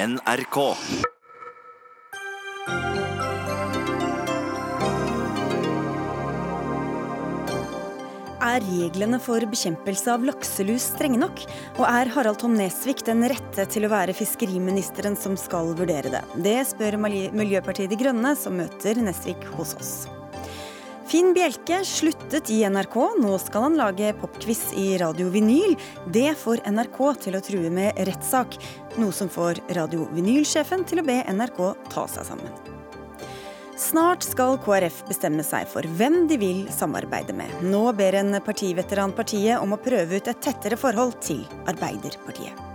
NRK. Er reglene for bekjempelse av lakselus strenge nok? Og er Harald Tom Nesvik den rette til å være fiskeriministeren som skal vurdere det? Det spør Miljøpartiet De Grønne, som møter Nesvik hos oss. Finn Bjelke sluttet i NRK. Nå skal han lage popquiz i Radio Vinyl. Det får NRK til å true med rettssak, noe som får Radio Vinyl-sjefen til å be NRK ta seg sammen. Snart skal KrF bestemme seg for hvem de vil samarbeide med. Nå ber en partiveteran partiet om å prøve ut et tettere forhold til Arbeiderpartiet.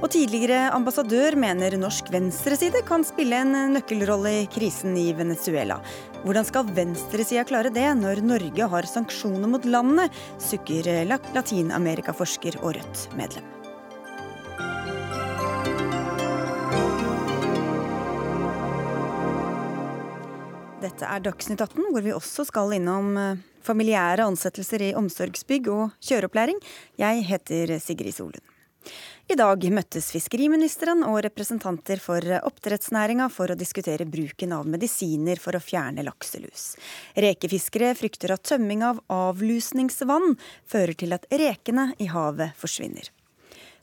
Og tidligere ambassadør mener norsk venstreside kan spille en nøkkelrolle i krisen i Venezuela. Hvordan skal venstresida klare det når Norge har sanksjoner mot landet, sukker latinamerikaforsker og Rødt-medlem. Dette er Dagsnytt 18, hvor vi også skal innom eh, familiære ansettelser i omsorgsbygg og kjøreopplæring. Jeg heter Sigrid Solund. I dag møttes fiskeriministeren og representanter for oppdrettsnæringa for å diskutere bruken av medisiner for å fjerne lakselus. Rekefiskere frykter at tømming av avlusningsvann fører til at rekene i havet forsvinner.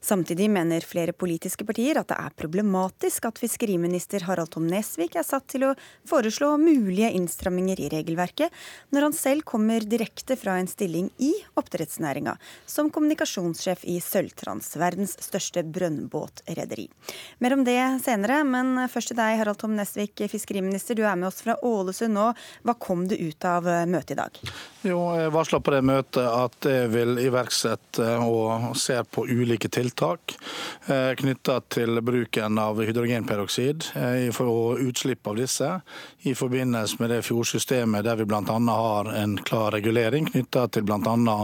Samtidig mener flere politiske partier at det er problematisk at fiskeriminister Harald Tom Nesvik er satt til å foreslå mulige innstramminger i regelverket, når han selv kommer direkte fra en stilling i oppdrettsnæringa, som kommunikasjonssjef i Sølvtrans, verdens største brønnbåtrederi. Mer om det senere, men først til deg, Harald Tom Nesvik, fiskeriminister. Du er med oss fra Ålesund nå. Hva kom det ut av møtet i dag? Jo, Jeg varsla på det møtet at jeg vil iverksette og se på ulike tiltak tiltak eh, knytta til bruken av hydrogenperoksid eh, og utslipp av disse i forbindelse med det fjordsystemet der vi bl.a. har en klar regulering knytta til bl.a.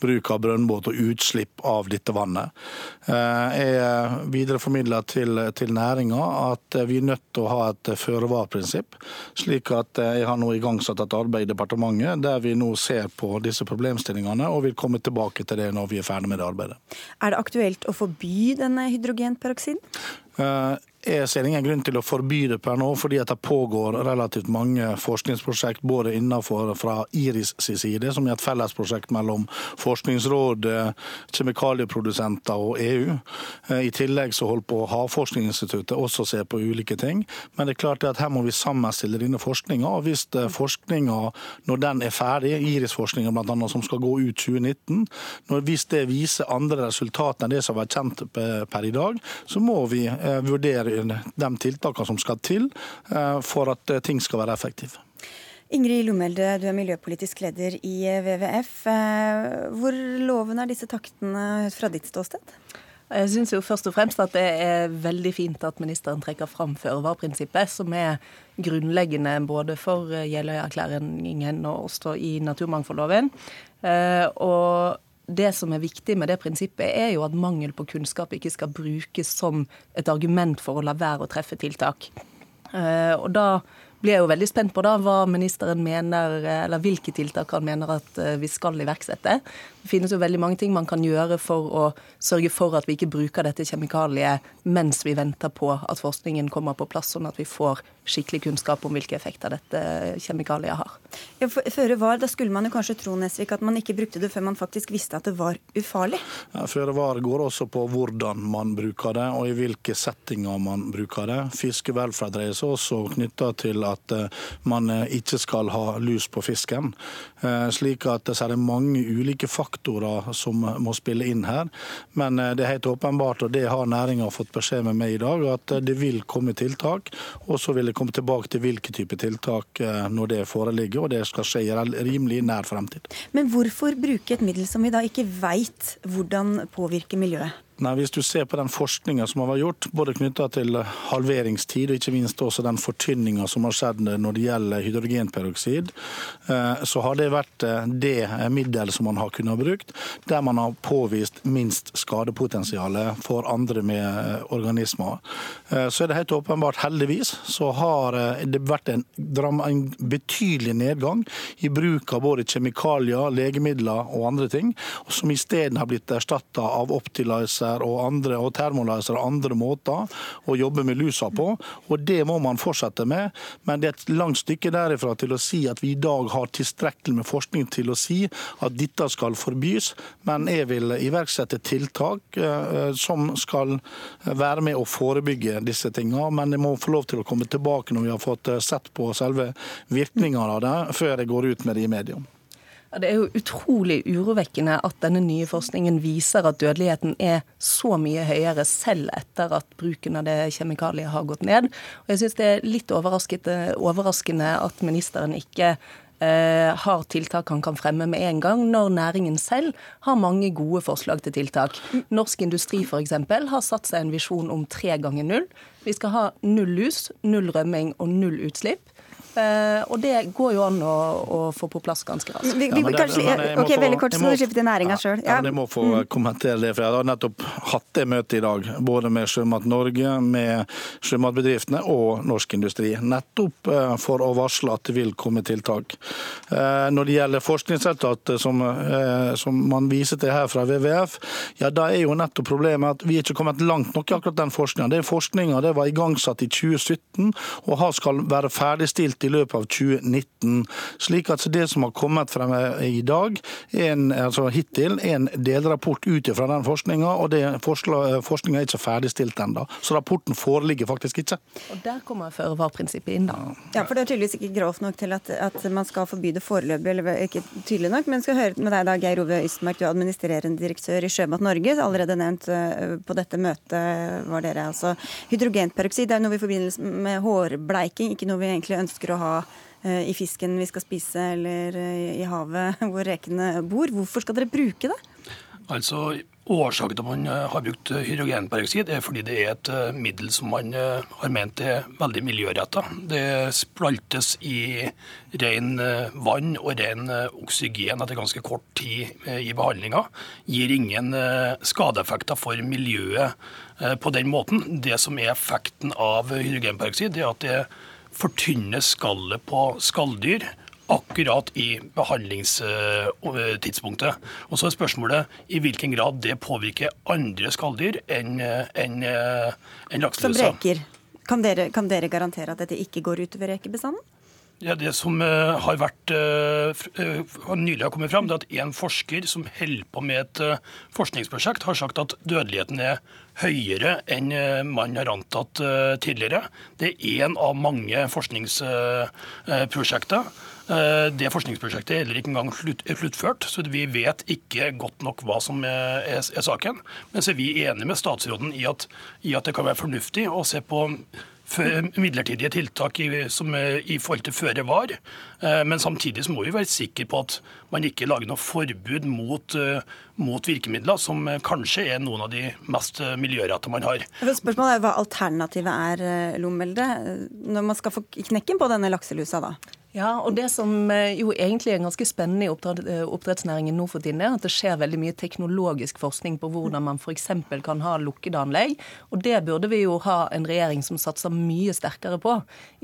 bruk av brønnbåt og utslipp av dette vannet. Eh, jeg videreformidler til, til næringa at vi er nødt til å ha et føre-var-prinsipp, slik at jeg har nå igangsatt et arbeid i departementet der vi nå ser på disse problemstillingene og vil komme tilbake til det når vi er ferdig med det arbeidet. Er det aktuelt å forby denne hydrogenperoksiden? Jeg ser ingen grunn til å forby det per nå, fordi det pågår relativt mange forskningsprosjekt både innenfor fra Iris sin side, som er et fellesprosjekt mellom Forskningsrådet, kjemikalieprodusenter og EU. Eh, I tillegg så holder på Havforskningsinstituttet også å se på ulike ting. Men det er klart at her må vi sammenstille denne forskninga. Hvis eh, forskninga, når den er ferdig, Iris-forskninga bl.a. som skal gå ut 2019, når hvis det viser andre resultater enn det som har vært kjent per i dag, så må vi eh, vurdere de tiltakene som skal til eh, for at eh, ting skal være effektive. Ingrid Lommelde, du er miljøpolitisk leder i eh, WWF. Hvor lovende er disse taktene fra ditt ståsted? Jeg syns jo først og fremst at det er veldig fint at ministeren trekker fram føre-var-prinsippet, som er grunnleggende både for Jeløya-erklæringen og også i naturmangfoldloven. Og det som er viktig med det prinsippet, er jo at mangel på kunnskap ikke skal brukes som et argument for å la være å treffe tiltak. Eh, og da blir jeg jo veldig spent på da hva ministeren mener, eller hvilke tiltak han mener at eh, vi skal iverksette. Det finnes jo veldig mange ting man kan gjøre for å sørge for at vi ikke bruker dette kjemikaliet mens vi venter på at forskningen kommer på plass, sånn at vi får skikkelig kunnskap om hvilke effekter dette kjemikaliet har. Ja, føre var, Da skulle man jo kanskje tro Nesvik, at man ikke brukte det før man faktisk visste at det var ufarlig? Ja, føre var går også på hvordan man bruker det, og i hvilke settinger man bruker det. Fiskevelferd dreier seg også knytta til at eh, man eh, ikke skal ha lus på fisken. Eh, slik at det er mange ulike faktorer som må spille inn her. Men det er helt åpenbart, og det har næringa fått beskjed med meg i dag, at det vil komme tiltak. Og så vil det komme tilbake til hvilke type tiltak når det foreligger, og det skal skje i rimelig nær fremtid. Men hvorfor bruke et middel som vi da ikke veit hvordan påvirker miljøet? Nei, Hvis du ser på den forskninga som har vært gjort, både knytta til halveringstid og ikke minst også den fortynninga som har skjedd når det gjelder hydrogenperoksid, eh, så har det vært eh, det middelet som man har kunnet ha brukt, der man har påvist minst skadepotensial for andre med eh, organismer. Så er det helt åpenbart, heldigvis, så har det vært en, en betydelig nedgang i bruk av både kjemikalier, legemidler og andre ting, som isteden har blitt erstatta av Optilizer Sterilizer og, andre, og termolyser og andre måter å jobbe med lusa på. og Det må man fortsette med. Men det er et langt stykke derifra til å si at vi i dag har tilstrekkelig med forskning til å si at dette skal forbys. Men jeg vil iverksette tiltak eh, som skal være med å forebygge disse tingene. Men jeg må få lov til å komme tilbake når vi har fått sett på selve virkningene av det, før jeg går ut med det i media. Det er jo utrolig urovekkende at denne nye forskningen viser at dødeligheten er så mye høyere selv etter at bruken av det kjemikaliet har gått ned. Og jeg syns det er litt overraskende at ministeren ikke eh, har tiltak han kan fremme med en gang, når næringen selv har mange gode forslag til tiltak. Norsk Industri f.eks. har satt seg en visjon om tre ganger null. Vi skal ha null lus, null rømming og null utslipp. Uh, og det går jo an å, å få på plass ganske raskt. Vi, vi, ja, kanskje, ok, få, Veldig kort, så må du skifte til næringa ja, sjøl. Ja. ja, jeg må få mm. kommentere det. for Jeg har nettopp hatt det møtet i dag, både med Sjømat Norge, med sjømatbedriftene og Norsk Industri. Nettopp uh, for å varsle at det vil komme tiltak. Uh, når det gjelder forskningsresultatet som, som, man viser til her fra WWF, ja da er jo nettopp problemet at vi er ikke kommet langt nok i akkurat den forskninga. Den forskninga var igangsatt i 2017 og har skal være ferdigstilt i løpet av 2019. Slik at det som har kommet frem i dag, en, altså hittil en delrapport ut fra den forskninga, og forskninga er ikke ferdigstilt ennå. Så rapporten foreligger faktisk ikke. Og Der kommer føre-var-prinsippet inn, da. Ja, for det er tydeligvis ikke grovt nok til at, at man skal forby det foreløpig, eller ikke tydelig nok. Men skal høre med deg da, Geir Ove Ystmark, du er administrerende direktør i Sjømat Norge. Allerede nevnt på dette møtet var dere altså hydrogenperoksid. Er noe i forbindelse med hårbleiking, ikke noe vi egentlig ønsker å ha eh, i fisken vi skal spise eller eh, i havet hvor rekene bor. Hvorfor skal dere bruke det? Altså, Årsaken til at man eh, har brukt hydrogenperoksid, er fordi det er et middel som man har ment er veldig miljøretta. Det splaltes i ren vann og ren oksygen etter ganske kort tid i behandlinga. Gir ingen skadeeffekter for miljøet på den måten. Det som er effekten av hydrogenperoksid, er at det fortynne skallet på skalldyr akkurat i behandlingstidspunktet. Og så er spørsmålet i hvilken grad det påvirker andre skalldyr enn en, en lakselusa. Som reker. Kan dere, kan dere garantere at dette ikke går utover rekebestanden? Ja, Det som uh, har vært uh, nylig har kommet fram, det er at en forsker som holder på med et forskningsprosjekt, har sagt at dødeligheten er høyere enn man har antatt tidligere. Det er én av mange forskningsprosjekter. Det forskningsprosjektet er heller ikke engang sluttført, så vi vet ikke godt nok hva som er, er saken. Men så er vi enige med statsråden i at, i at det kan være fornuftig å se på midlertidige tiltak i, som, i forhold til føre var. Eh, men samtidig må vi være sikre på at man ikke lager noe forbud mot, eh, mot virkemidler, som kanskje er noen av de mest miljørette man har. Spørsmålet er hva alternativet er, Lomelde, når man skal få knekken på denne lakselusa, da? Ja, og Det som eh, jo egentlig er ganske spennende i eh, oppdrettsnæringen nå for tiden, er at det skjer veldig mye teknologisk forskning på hvordan man f.eks. kan ha lukkede anlegg. Og det burde vi jo ha en regjering som satser mye sterkere på.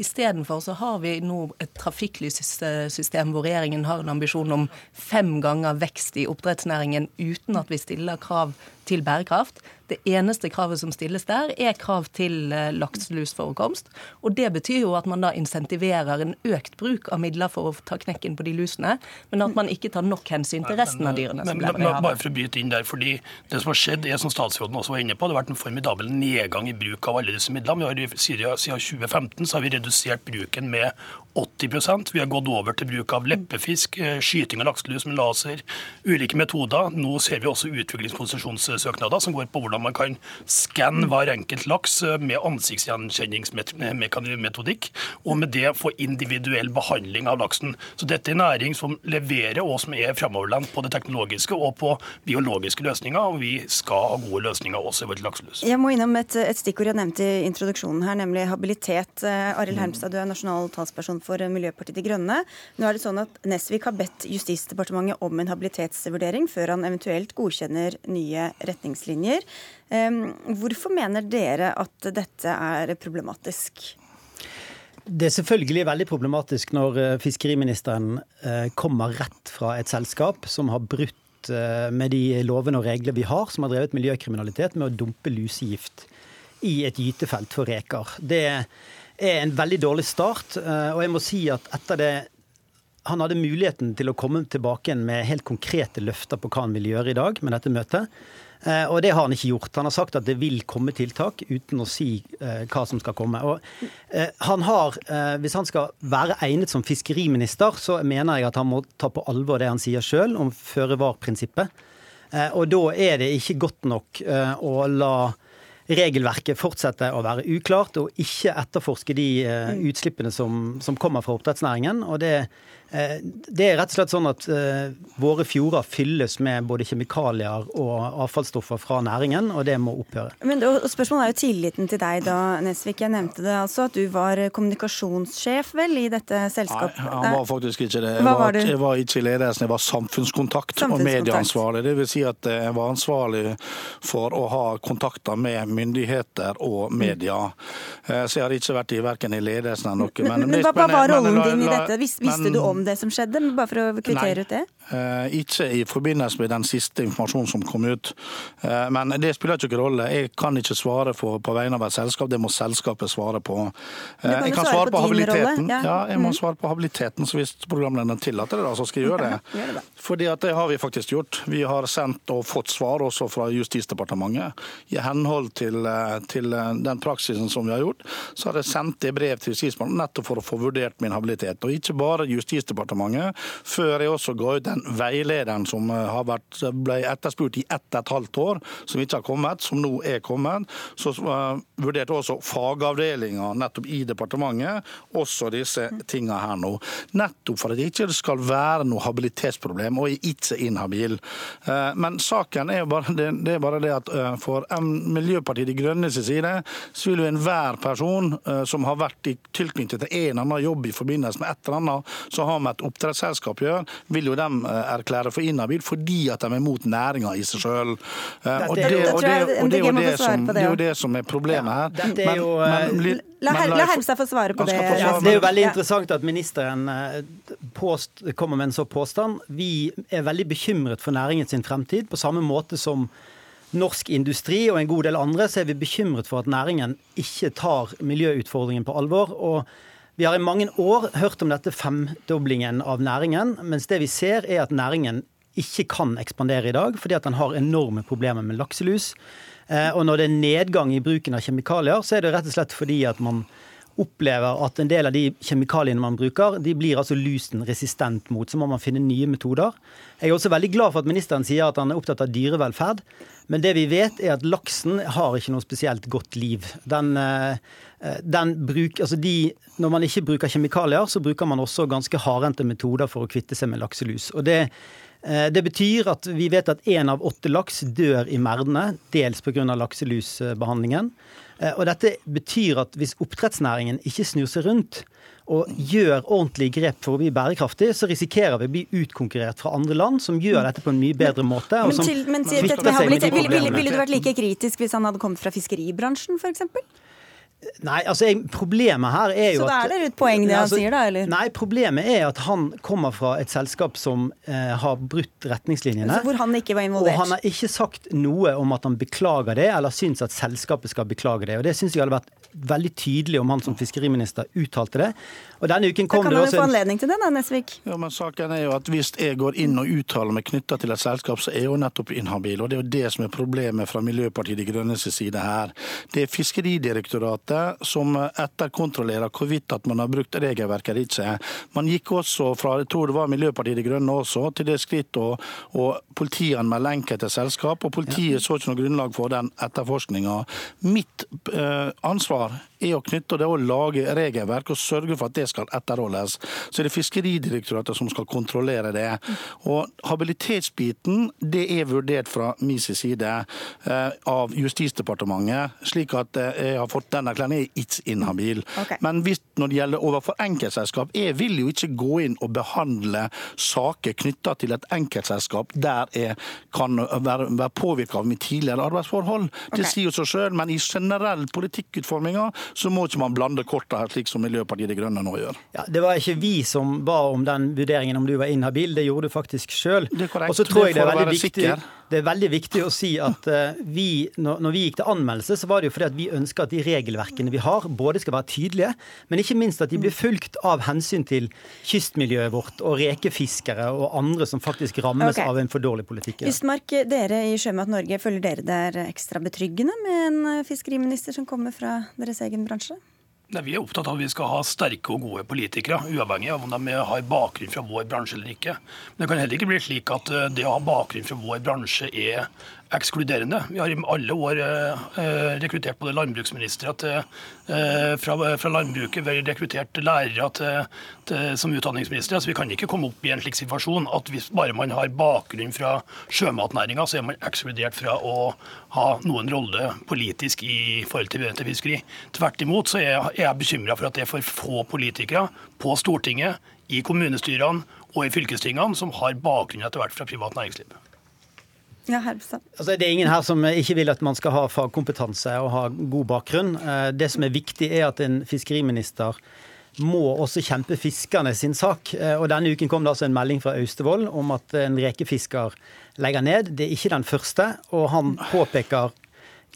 Istedenfor så har vi nå et trafikklyssystem hvor regjeringen har en ambisjon om fem ganger vekst i oppdrettsnæringen uten at vi stiller krav til bærekraft. Det eneste kravet som stilles der, er krav til eh, lakselusforekomst. Og det betyr jo at man da insentiverer en økt bruk av midler for å ta knekken på de lusene, men at man ikke tar nok hensyn til resten av dyrene. Men, men, men, bare for å bryte inn der, fordi Det som har skjedd, er som statsråden også var inne på, det har vært en formidabel nedgang i bruk av alle disse midlene. Vi har, siden 2015 så har vi redusert bruken med 80% Vi har gått over til bruk av leppefisk, eh, skyting av lakselus med laser, ulike metoder. Nå ser vi også utviklingskonsesjonssøknader som går på hvordan man kan skanne hver enkelt laks eh, med ansiktsgjenkjenningsmetodikk, og med det få individuell behandling av laksen. Så dette er en næring som leverer og som er framoverlent på det teknologiske og på biologiske løsninger, og vi skal ha gode løsninger også i vårt lakselus. Jeg må innom et, et stikkord jeg nevnte i introduksjonen her, nemlig habilitet. Eh, Arild Hermstad, du er nasjonal talsperson for Miljøpartiet De Grønne. Nå er det sånn at Nesvik har bedt Justisdepartementet om en habilitetsvurdering før han eventuelt godkjenner nye retningslinjer. Hvorfor mener dere at dette er problematisk? Det er selvfølgelig veldig problematisk når eh, fiskeriministeren eh, kommer rett fra et selskap som har brutt brutt med de lovene og regler vi har, som har drevet miljøkriminalitet med å dumpe lusegift i et gytefelt for reker. Det er en veldig dårlig start, og jeg må si at etter det han hadde muligheten til å komme tilbake med helt konkrete løfter på hva han vil gjøre i dag med dette møtet. Eh, og det har han ikke gjort. Han har sagt at det vil komme tiltak, uten å si eh, hva som skal komme. Og eh, han har, Hvis han skal være egnet som fiskeriminister, så mener jeg at han må ta på alvor det han sier sjøl om føre-var-prinsippet. Og da er det ikke godt nok å la regelverket fortsetter å være uklart, og ikke etterforske de utslippene som, som kommer fra oppdrettsnæringen. Og det Eh, det er rett og slett sånn at uh, våre fjorder fylles med både kjemikalier og avfallsstoffer fra næringen, og det må opphøre. Men og Spørsmålet er jo tilliten til deg, da, Nesvik. Jeg nevnte det altså, at du var kommunikasjonssjef vel i dette selskapet? Nei, han var faktisk ikke det. Jeg, var, var jeg var, ikke i ledelsen, jeg var samfunnskontakt, samfunnskontakt. og medieansvarlig. Det vil si at jeg var ansvarlig for å ha kontakter med myndigheter og media. Eh, så jeg har ikke vært i verken i ledelsen eller noe. Men, men, men, hva var rollen din i dette? Visste du om om det som skjedde, bare for å kvittere ut det? Eh, ikke i forbindelse med den siste informasjonen som kom ut. Eh, men det spiller ikke noen rolle. Jeg kan ikke svare for, på vegne av et selskap, det må selskapet svare på. Eh, kan jeg kan svare, svare på, på habiliteten. Ja. ja. jeg må mm. svare på habiliteten, så hvis programlederen tillater det, så skal jeg gjøre det. Ja, det. Fordi at det har vi faktisk gjort. Vi har sendt og fått svar også fra Justisdepartementet. I henhold til, til den praksisen som vi har gjort, så har jeg sendt det brev til Justisdepartementet nettopp for å få vurdert min habilitet. Og ikke bare Justisdepartementet, før jeg også ga ut den veilederen som eh, vært, ble etterspurt i ett og et halvt år, som ikke har kommet, som nå er kommet, så uh, vurderte også fagavdelinga nettopp i departementet også disse tingene her nå. Nettopp for at det ikke skal være noe habilitetsproblem, og er ikke inhabil. Uh, men saken er jo bare det, det, bare det at uh, for Miljøpartiet De Grønnes side så vil jo enhver person som har vært i tilknytning til en eller annen jobb i forbindelse med et eller annet så har med et oppdrettsselskap gjør, vil jo de erklære for inhabil fordi at de er mot næringa i seg sjøl. Og, det, er jo det som er problemet her. Dette er jo, men, La, la Helstad få svare på det. Ja, det er jo veldig interessant at ministeren eh, påst, kommer med en sånn påstand. Vi er veldig bekymret for næringen sin fremtid, på samme måte som norsk industri og en god del andre, så er vi bekymret for at næringen ikke tar miljøutfordringen på alvor. og vi har i mange år hørt om dette femdoblingen av næringen, mens det vi ser er at næringen ikke kan ekspandere i dag, fordi at den har enorme problemer med lakselus. Eh, og når det er nedgang i bruken av kjemikalier, så er det rett og slett fordi at man opplever at en del av de kjemikaliene man bruker, de blir altså lusen resistent mot. Så må man finne nye metoder. Jeg er også veldig glad for at ministeren sier at han er opptatt av dyrevelferd. Men det vi vet, er at laksen har ikke noe spesielt godt liv. Den, eh, den bruk, altså de, når man ikke bruker kjemikalier, så bruker man også ganske hardhendte metoder for å kvitte seg med lakselus. Og det eh, det betyr at vi vet at én av åtte laks dør i merdene, dels pga. lakselusbehandlingen. Eh, og dette betyr at hvis oppdrettsnæringen ikke snur seg rundt og gjør ordentlige grep for å bli bærekraftig, så risikerer vi å bli utkonkurrert fra andre land som gjør dette på en mye bedre måte. Men, til, men til, dette med habilitet, ville, ville, ville du vært like kritisk hvis han hadde kommet fra fiskeribransjen, f.eks.? Nei, altså Problemet her er jo at Så da er det et poeng det han altså, sier, da? eller? Nei, problemet er at han kommer fra et selskap som eh, har brutt retningslinjene. Altså, hvor han ikke var involvert? Og han har ikke sagt noe om at han beklager det, eller syns at selskapet skal beklage det. Og det syns jeg hadde vært veldig tydelig om han som fiskeriminister uttalte det. Og denne uken kom da kan man jo få anledning til det, da, Nesvik? Ja, men saken er jo at Hvis jeg går inn og uttaler meg knytta til et selskap, så er jeg jo nettopp inhabil. Og det er jo det som er problemet fra Miljøpartiet De Grønnes side her. Det er Fiskeridirektoratet som etterkontrollerer hvorvidt at man har brukt regelverket eller ikke. Man gikk også fra jeg tror det var Miljøpartiet De Grønne også, til det skritt å, å politianmelde enkelte selskap. Og politiet så ikke noe grunnlag for den etterforskninga. Mitt eh, ansvar er å knytte det å lage regelverk og sørge for at det skal etterholdes. Så det er Fiskeridirektoratet som skal kontrollere det. Og Habilitetsbiten det er vurdert fra min side eh, av Justisdepartementet, slik at eh, jeg har fått den Jeløya-erklæringen er ikke inhabil. Okay. Men hvis, når det gjelder overfor enkeltselskap, jeg vil jo ikke gå inn og behandle saker knytta til et enkeltselskap der jeg kan være, være påvirka av mitt tidligere arbeidsforhold. Det okay. sier jo seg sjøl, men i generell politikkutforminga så må ikke man blande korta her, slik som Miljøpartiet De Grønne nå gjør. Ja, Det var ikke vi som ba om den vurderingen om du var inhabil, det gjorde du faktisk sjøl. Og så tror jeg det er veldig viktig, sikker. Det er veldig viktig å si at eh, vi, når, vi gikk til anmeldelse, så var det jo fordi at vi ønsker at de regelverkene vi har, både skal være tydelige, men ikke minst at de blir fulgt av hensyn til kystmiljøet vårt og rekefiskere og andre som faktisk rammes okay. av en for dårlig politikk. Ystmark, dere i Sjømat Norge, føler dere det er ekstra betryggende med en fiskeriminister som kommer fra deres egen bransje? Nei, Vi er opptatt av at vi skal ha sterke og gode politikere, uavhengig av om de har bakgrunn fra vår bransje eller ikke. Men det kan heller ikke bli slik at eh, det å ha bakgrunn fra vår bransje er ekskluderende. Vi har i alle år eh, eh, rekruttert både landbruksministre eh, fra, fra landbruket, vi har rekruttert lærere til, til, som utdanningsministre. Så vi kan ikke komme opp i en slik situasjon at hvis bare man har bakgrunn fra sjømatnæringa, så er man ekskludert fra å ha noen rolle politisk i forhold til, til fiskeri. Tvert imot så er jeg, jeg bekymra for at det er for få politikere på Stortinget, i kommunestyrene og i fylkestingene som har bakgrunn etter hvert fra privat næringsliv. Ja. Altså, det er ingen her som ikke vil at man skal ha fagkompetanse og ha god bakgrunn. Eh, Det som er viktig, er at en fiskeriminister må også kjempe fiskerne sin sak. Eh, Og Denne uken kom det altså en melding fra Austevoll om at en rekefisker legger ned. Det er ikke den første, og han påpeker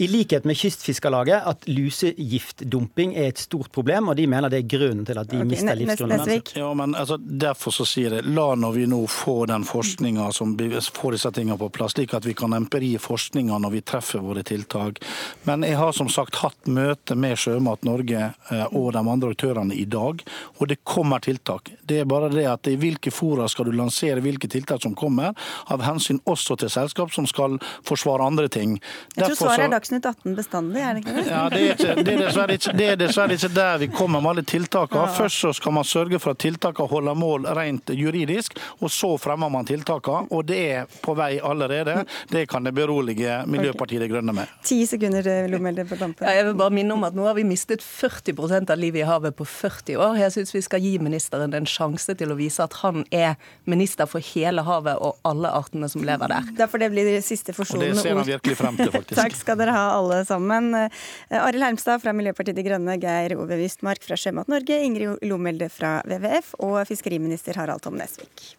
i likhet med Kystfiskarlaget at lusegiftdumping er et stort problem, og de mener det er grunnen til at de okay, mister livsgrunnlaget. Ja, men altså, Derfor så sier jeg la når vi nå får den forskninga som får disse tingene på plass, slik at vi kan empiri forskninga når vi treffer våre tiltak. Men jeg har som sagt hatt møte med Sjømat Norge eh, og de andre aktørene i dag, og det kommer tiltak. Det er bare det at i hvilke fora skal du lansere hvilke tiltak som kommer, av hensyn også til selskap som skal forsvare andre ting. Jeg tror Derfor svaret så- er Dagsnytt 18 bestandig, er det ikke det? ja, det er, ikke, det, er dessverre ikke, det er dessverre ikke der vi kommer med alle tiltakene. Først så skal man sørge for at tiltakene holder mål rent juridisk, og så fremmer man tiltakene. Og det er på vei allerede. Det kan jeg berolige Miljøpartiet De Grønne med. Ti sekunder, eh, Lomelde, på tampen. Ja, jeg vil bare minne om at nå har vi mistet 40% av livet i havet på 40 år. Jeg syns vi skal gi ministeren en sjanse til å vise at han er minister for hele havet og alle artene som lever der. Derfor det blir de siste Og det ser han virkelig frem til, faktisk. Takk skal dere ha, alle sammen. Eh, Arild Hermstad fra Miljøpartiet De Grønne, Geir Ove Wistmark fra Sjømat Norge, Ingrid Lomelde fra WWF og fiskeriminister Harald Tom Nesvik.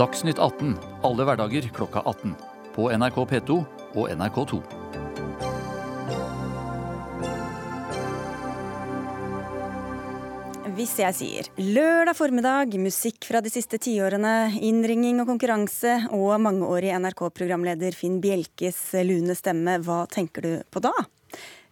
Dagsnytt 18 alle hverdager klokka 18. På NRK P2 og NRK2. Hvis jeg sier lørdag formiddag, musikk fra de siste tiårene, innringing og konkurranse og mangeårig NRK-programleder Finn Bjelkes lune stemme, hva tenker du på da?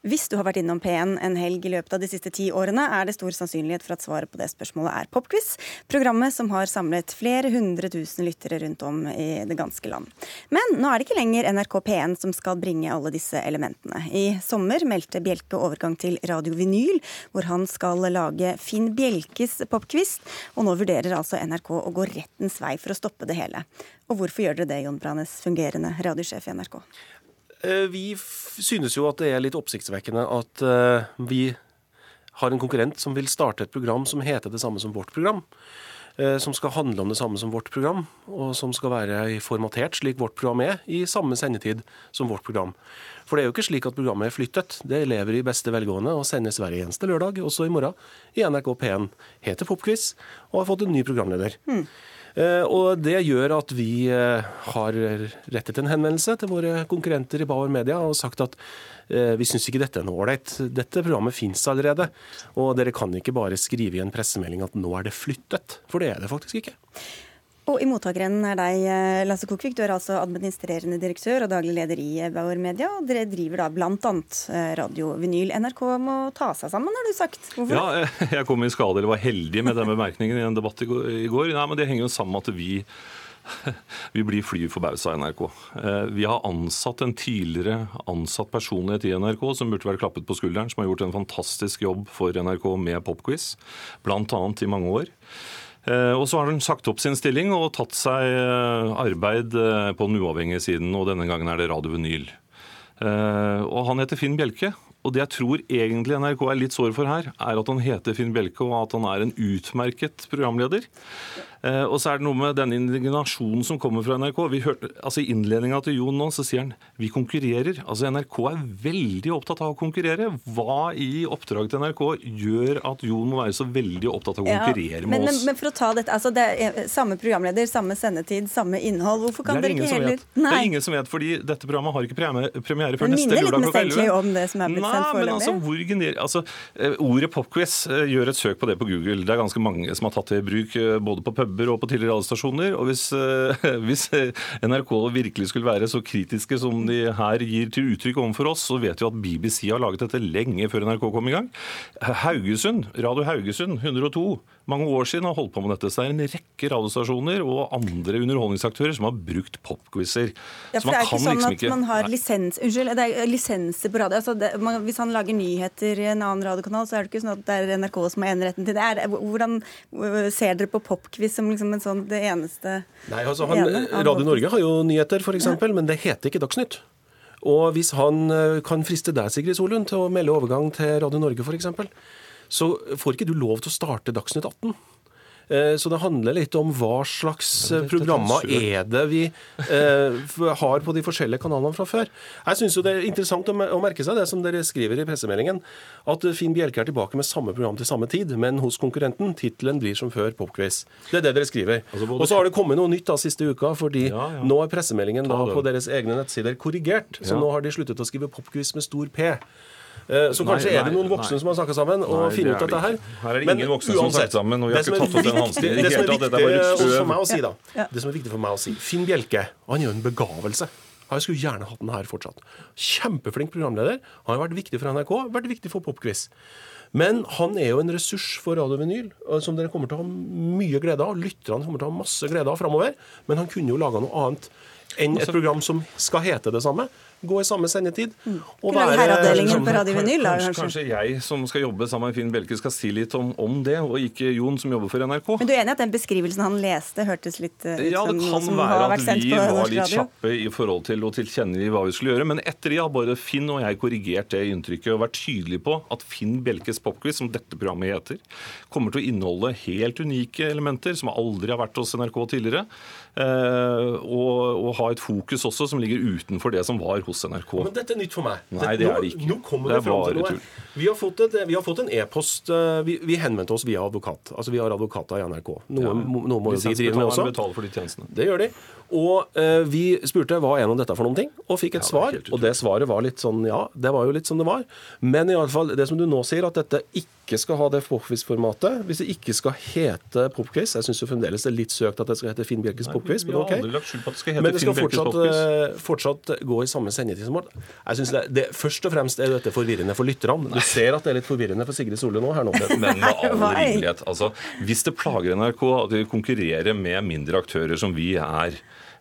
Hvis du har vært innom P1 en helg i løpet av de siste ti årene, er det stor sannsynlighet for at svaret på det spørsmålet er Popquiz, programmet som har samlet flere hundre tusen lyttere rundt om i det ganske land. Men nå er det ikke lenger NRK P1 som skal bringe alle disse elementene. I sommer meldte Bjelke overgang til Radio Vinyl, hvor han skal lage Finn Bjelkes popquiz, og nå vurderer altså NRK å gå rettens vei for å stoppe det hele. Og hvorfor gjør dere det, Jon Branes, fungerende radiosjef i NRK? Eh, Vi synes jo at det er litt oppsiktsvekkende at eh, vi har en konkurrent som vil starte et program som heter det samme som vårt program. eh, Som skal handle om det samme som vårt program, og som skal være formatert slik vårt program er, i samme sendetid som vårt program. For det er jo ikke slik at programmet er flyttet. Det lever i beste velgående og sendes hver eneste lørdag, også i morgen, i NRK P1. Heter Popquiz og har fått en ny programleder. Eh, Og Det gjør at vi eh, har rettet en henvendelse til våre konkurrenter i Bauer Media og sagt at eh, vi syns ikke dette er noe ålreit. Dette programmet fins allerede. Og dere kan ikke bare skrive i en pressemelding at nå er det flyttet. For det er det faktisk ikke. Og i mottakerenden er deg, eh, Lasse Kokvik. Du er altså administrerende direktør og daglig leder i eh, Bauer Media. Og dere driver da bl.a. Radio Vinyl. NRK må ta seg sammen, har du sagt. Hvorfor? Ja, eh, jeg kom i skade, eller var heldig med den bemerkningen i en debatt i går. Nei, men Det henger jo sammen med at vi, vi blir fly forbausa i NRK. Eh, Vi har ansatt en tidligere ansatt personlighet i NRK som burde vært klappet på skulderen, som har gjort en fantastisk jobb for NRK med popquiz, bl.a. i mange år. Eh, Og så har hun sagt opp sin stilling og tatt seg eh, arbeid eh, på den uavhengige siden, og denne gangen er det Radio Vinyl. Og han heter Finn Bjelke. Og det jeg tror egentlig NRK er litt sår for her, er at han heter Finn Bjelke, og at han er en utmerket programleder. Eh, og så er det noe med denne indignasjonen som kommer fra NRK. Vi hørte, altså I innledninga til Jon nå så sier han vi konkurrerer. Altså NRK er veldig opptatt av å konkurrere. Hva i oppdraget til NRK gjør at Jon må være så veldig opptatt av å konkurrere ja, men, med oss? Men, men, for å ta dette, altså det er Samme programleder, samme sendetid, samme innhold. Hvorfor kan dere ikke heller Det er ingen som vet, fordi dette programmet har ikke premiere, premiere før neste lørdag klokka 11. minner litt om det som er blitt Nei, sendt men altså, foreløpig. hvor gener... altså, eh, ordet popquiz, eh, gjør et søk på det på Google. Det er ganske mange som har tatt det i bruk eh, både på puber og på tidligere radiostasjoner. Og hvis, eh, hvis NRK virkelig skulle være så kritiske som de her gir til uttrykk overfor oss, så vet vi at BBC har laget dette lenge før NRK kom i gang. Haugesund, Radio Haugesund 102, mange år siden har holdt på med dette. Så det er en rekke radiostasjoner og andre underholdningsaktører som har brukt popquizer. Ja, for det er ikke sånn liksom at man har lisens, unnskyld, det er lisenser på radio. Altså det, man, hvis han lager nyheter i en annen radiokanal, så er det ikke sånn at det er NRK som har eneretten til det. Er, hvordan øh, ser dere på popquiz som liksom en sånn, det eneste Nei, altså han, ene Radio Norge har jo nyheter, f.eks., men det heter ikke Dagsnytt. Og hvis han eh, kan friste deg, Sigrid Solund, til å melde overgang til Radio Norge f.eks., så får ikke du lov til å starte Dagsnytt 18. Eh, Så det handler litt om hva slags eh, programmer er det vi eh, har på de forskjellige kanalene fra før. Jeg syns det er interessant å merke seg det som dere skriver i pressemeldingen, at Finn Bjelke er tilbake med samme program til samme tid, men hos konkurrenten. Tittelen blir som før Popquiz. Det er det dere skriver. Altså Og så har det kommet noe nytt da siste uka, fordi Ja, ja. nå er pressemeldingen da på deres egne nettsider korrigert. Så nå har de sluttet å skrive Popquiz med stor P. Eh, Så Nei, kanskje er det noen voksne nei. som har snakka sammen og Nei, funnet ut dette her. Her er det ingen voksne som har snakket sammen, og vi har ikke tatt opp den hansken i det som hele er tatt, viktig for meg å si, Det som er viktig for meg å si. Finn Bjelke han gjør en begavelse. Han skulle gjerne hatt den her fortsatt. Kjempeflink programleder. Han har vært viktig for NRK, vært viktig for Popquiz. Men han er jo en ressurs for Radio Vinyl, som dere kommer til å ha mye glede av. Lytterne kommer til å ha masse glede av framover. Men han kunne jo laga noe annet enn et program som skal hete det samme. Gå i samme sendetid. Og være- herreavdelingen på Radio Vinyl, Kanskje, kanskje. kanskje jeg som skal jobbe sammen med Finn Bjelke skal si litt om, om det, og ikke Jon som jobber for NRK. Men du er enig at den beskrivelsen han leste, hørtes litt ut Ja, som det noe kan som være har at vært sendt vi var litt kjappe i forhold til å tilkjennegi hva vi skulle gjøre. Men etter det har både Finn og jeg korrigert det inntrykket og vært tydelige på at Finn Bjelkes popquiz, som dette programmet heter, kommer til å inneholde helt unike elementer som aldri har vært hos NRK tidligere. eh, Og, og ha et fokus også som ligger utenfor det som var hos NRK. Men dette er nytt for meg. Nei, det er det ikke. Nå, nå Det er bare tull. Vi har fått, et, vi har fått en e-post eh, vi, vi henvendte oss via advokat. Altså Vi har advokater i NRK. Noe, ja. noe må jo de drive med også. Betaler for de tjenestene. Det gjør de. Og eh, vi spurte hva er nå dette for noen ting, og fikk et Ja, svar. Og det svaret var litt sånn ja, det var jo litt som det var. Men i alle fall, det som du nå sier, at dette ikke skal ha det popquiz-formatet. Hvis det ikke skal hete popquiz Jeg syns jo fremdeles det er litt søkt at det skal hete Finn Bjelkes popquiz, men OK. Men det skal fortsatt, eh, fortsatt gå i samme sendetid som vårt. Jeg synes det, det, Først og fremst er dette forvirrende for lytterne. Du ser at det er litt forvirrende for Sigrid Solund nå her nå. Men med all rimelighet. Altså, hvis det plager NRK at vi konkurrerer med mindre aktører som vi er,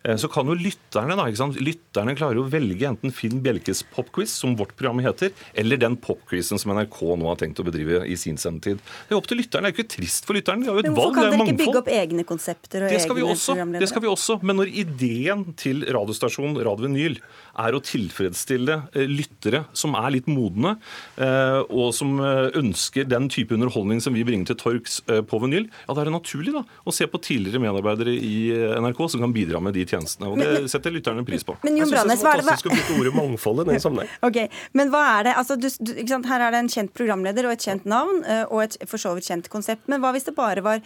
eh, så kan jo lytterne da, ikke sant? Lytterne klarer jo å velge enten Finn Bjelkes popquiz, som vårt program heter, eller den popquizen som NRK nå har tenkt å bedrive i sin sendetid. Det er opp til lytterne. Det er jo ikke trist for lytterne. De har jo et Men valg. hvorfor kan er dere ikke bygge opp egne konsepter og Det egne programledere? det skal vi også. Men når ideen til radiostasjonen Radio Vinyl er å tilfredsstille eh, lyttere som er litt modne, eh, og som eh, ønsker den type underholdning som vi bringer til torgs på vinyl, ja, da er det naturlig da, å se på tidligere medarbeidere i NRK som kan bidra med de tjenestene. Og det setter lytterne pris på. Men Jon Jeg synes Brannes, det hva er det, fantastisk å bruke ordet mangfoldet i den sammenheng. Ok, Men hva er det? Altså, du, du, ikke sant? Her er det en kjent programleder og et kjent navn og et for så vidt kjent konsept. Men hva hvis det bare var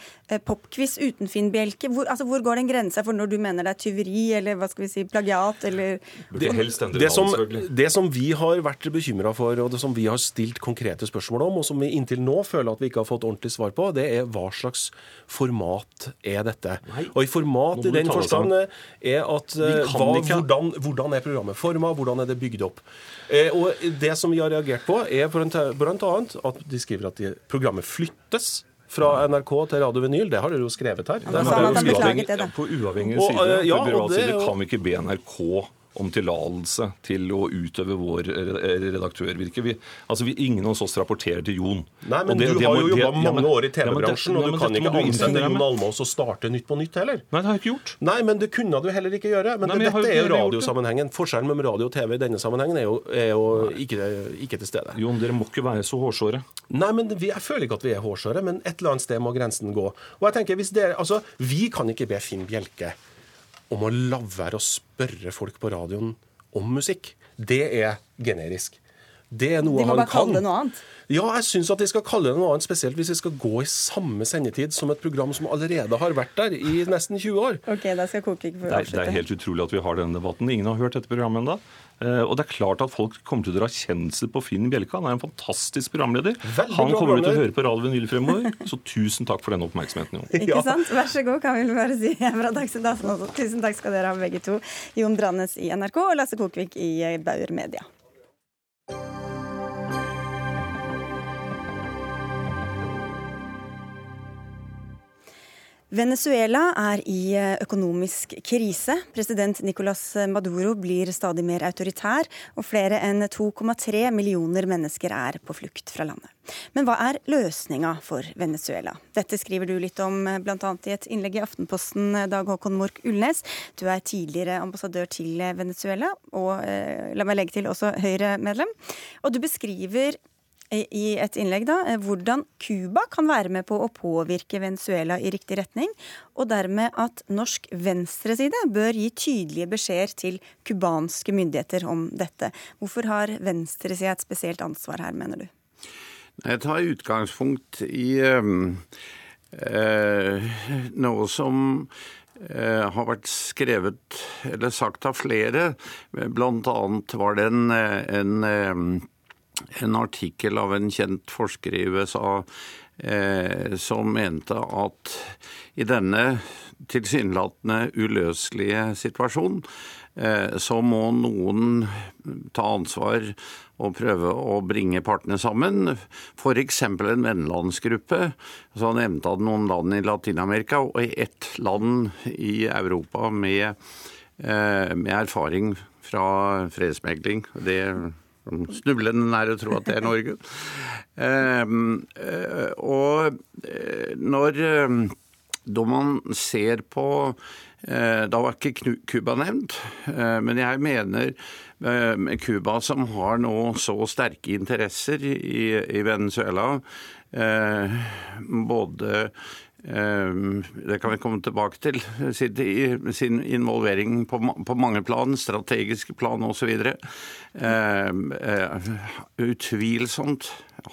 popquiz uten Finn Bjelke? Hvor, altså, hvor går den grensa for når du mener det er tyveri eller hva skal vi si, plagiat eller Det Det som, navn, selvfølgelig. det som vi har vært bekymra for, og det som vi har stilt konkrete spørsmål om, og som vi inntil nå føler at vi ikke har fått ordentlig svar på, det er hva slags format er dette? Og i format i den forstand eh, er at eh, hva, hvordan, hvordan er programmet forma, hvordan er det bygd opp? Eh, og det som vi har reagert på, er annet at de skriver at de, programmet flyttes. Fra NRK til Radio Vinyl, det har dere jo skrevet her. Det dere at jo skrevet. det, da. På uavhengig Og, side eh, ja, for og det er kan vi ikke be NRK om tillatelse til å utøve vår redaktørvirke. Vi, altså vi, ingen av oss rapporterer til Jon. Nei, men det, Du har jo jobba mange år i TV-bransjen, og du kan ikke ansette Jon Almaas og starte Nytt på Nytt heller. Nei, det har jeg ikke gjort. Nei, men det kunne du heller ikke gjøre. Men, Nei, men dette er jo radiosammenhengen. Forskjellen mellom radio og TV i denne sammenhengen er jo, er jo ikke, ikke, til stede. Jon, dere må ikke være så hårsåre. Nei, men vi, jeg føler ikke at vi er hårsåre, men et eller annet sted må grensen gå. Og jeg tenker, hvis dere, altså, Vi kan ikke be Finn Bjelke om å la være å spørre folk på radioen om musikk. Det er generisk. Det er noe. De må bare kalle det noe annet? Ja, jeg syns at de skal kalle det noe annet, spesielt hvis vi skal gå i samme sendetid som et program som allerede har vært der i nesten 20 år. Ok, da skal Kokvik få avslutte. Det er helt utrolig at vi har denne debatten. Ingen har hørt dette programmet ennå. Eh, og det er klart at folk kommer til å dra kjensel på Finn Bjelke. Han er en fantastisk programleder. Veldig han kommer til å høre på Radio Vinyl fremover. Så tusen takk for den oppmerksomheten, Jon. Ikke sant? Vær så god, kan vi bare si fra Dagsnytt 18 også. Tusen takk skal dere ha begge to. Jon Drannes i NRK og Lasse Kokvik i Bauer Media. Venezuela er i eh, økonomisk krise. President Nicolas Maduro blir stadig mer autoritær, og flere enn 2,3 millioner mennesker er på flukt fra landet. Men hva er løsninga for Venezuela? Dette skriver du litt om eh, bl.a. i et innlegg i Aftenposten, eh, Dag Håkon Mork Ulnes. Du er tidligere ambassadør til Venezuela, og la meg legge til også Høyre-medlem. Og du beskriver i et innlegg da, eh, hvordan Cuba kan være med på å påvirke Venezuela i riktig retning, og dermed at norsk venstreside bør gi tydelige beskjeder til cubanske myndigheter om dette. Hvorfor har venstresida et spesielt ansvar her, mener du? Jeg tar utgangspunkt i eh, noe som eh, har vært skrevet eller sagt av flere. Blant annet var det en, en en artikkel av en kjent forsker i USA eh, som mente at i denne tilsynelatende uløselige situasjonen, eh, så må noen ta ansvar og prøve å bringe partene sammen. F.eks. en vennlandsgruppe. Så nevnte han noen land i Latin-Amerika og ett land i Europa med, eh, med erfaring fra fredsmegling. Det Snublende nær å tro at det er Norge. Ehm, eh, og eh, når eh, da man ser på Da var ikke Cuba nevnt, men jeg mener Cuba, som har nå så sterke interesser i, Venezuela, både det kan vi komme tilbake til. Sin involvering på mange plan, strategiske plan osv. Ehm, eh, utvilsomt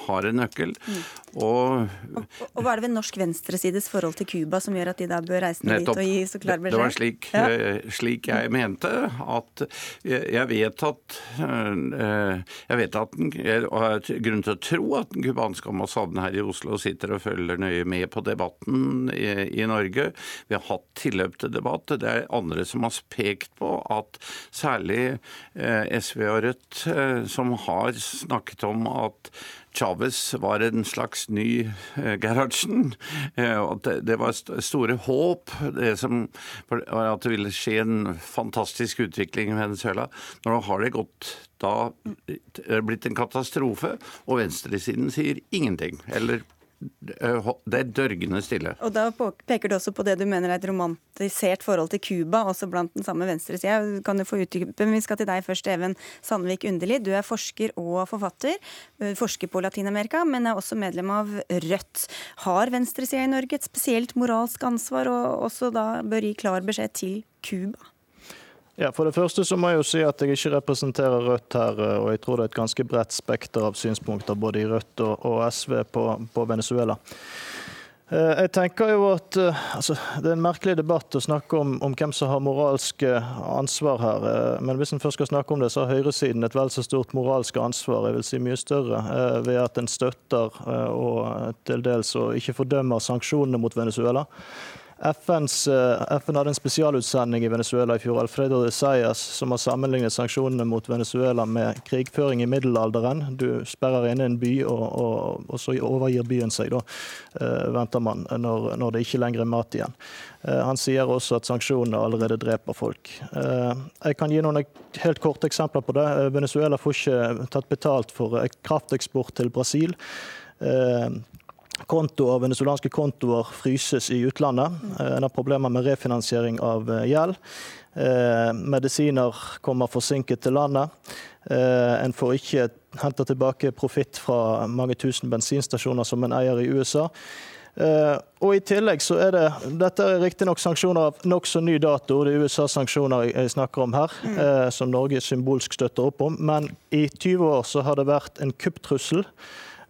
har en nøkkel. Mm. Og, og, og, Hva er det ved norsk venstresides forhold til Cuba som gjør at de da bør reise ned dit og gi så klar beskjed? Det var slik, ja. Eh, slik, jeg mente. At jeg vet at eh, jeg vet at den, jeg har grunn til å tro at den cubanske ambassaden her i Oslo sitter og følger nøye med på debatten i, i Norge. Vi har hatt tilløp til debatt. Det er andre som har pekt på at særlig eh, SV og Rødt, som har snakket om at Chávez var en slags ny eh, Gerhardsen. Eh, det var store håp det som, at det ville skje en fantastisk utvikling i Venezuela. Nå har det gått da blitt en katastrofe, og venstresiden sier ingenting. Eller det er dørgende stille. Og Da peker du også på det du mener er et romantisert forhold til Cuba, også blant den samme venstresida. Vi skal til deg først, Even Sandvik Underli. Du er forsker og forfatter. Forsker på Latin-Amerika, men er også medlem av Rødt. Har venstresida i Norge et spesielt moralsk ansvar, og også da bør gi klar beskjed til Cuba? Ja, For det første så må jeg jo si at jeg ikke representerer Rødt her, og jeg tror det er et ganske bredt spekter av synspunkter både i Rødt og, og SV på, på, Venezuela. Eh, jeg tenker jo at eh, altså, Det er en merkelig debatt å snakke om, om, hvem som har moralsk ansvar her. Eh, men hvis en først skal snakke om det, så har høyresiden et vel så stort moralsk ansvar, jeg vil si mye større, ved at en støtter og til dels og ikke fordømmer sanksjonene mot Venezuela. FNs, eh, FN hadde en spesialutsending i Venezuela i fjor, Alfredo de Sayas, som har sammenlignet sanksjonene mot Venezuela med krigføring i middelalderen. Du sperrer inne en by, og, og, og så overgir byen seg, da, uh, venter man, når, når, det ikke lenger er mat igjen. Uh, han sier også at sanksjonene allerede dreper folk. Jeg kan gi noen helt korte eksempler på det. Venezuela får ikke tatt betalt for krafteksport til Brasil. Kontoer, venezuelanske kontoer fryses i utlandet. Eh, en har problemer med refinansiering av eh, gjeld. Eh, medisiner kommer forsinket til landet. En får ikke hente tilbake profitt fra mange tusen bensinstasjoner som en eier i USA. Og i tillegg så er det Dette er riktignok sanksjoner av nokså ny dato. Det er USA-sanksjoner jeg snakker om her, mm. som Norge symbolsk støtter opp om. Men i 20 år så har det vært en kupptrussel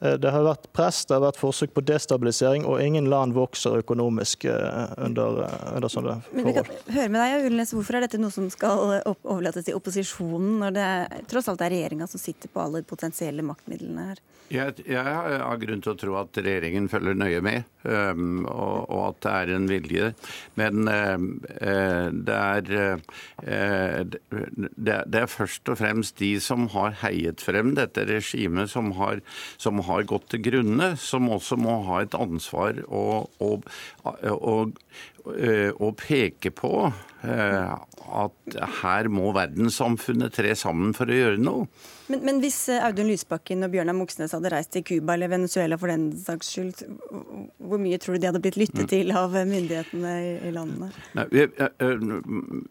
det har vært press, det har vært forsøk på destabilisering, og ingen land vokser økonomisk eh, under, eh, under sånne forhold. Men vi kan høre med deg, Ulnes, Hvorfor er dette noe som skal overlates til opposisjonen, når det tross alt er regjeringa som sitter på alle potensielle maktmidlene her? Jeg, jeg, har grunn til å tro at regjeringen følger nøye med, um, og, og, at det er en vilje. Men uh, det, er, uh, det, det, er først og fremst de som har heiet frem dette regimet, som har, som har gått til grunne, som også må ha et ansvar å, peke på at her må verdenssamfunnet tre sammen for å gjøre noe. Men, men hvis eh, Audun Lysbakken og Bjørnar Moxnes hadde reist til Cuba eller Venezuela for den saks skyld, hvor mye tror du de hadde blitt lyttet mm. til av myndighetene i, i landene? Nei, vi,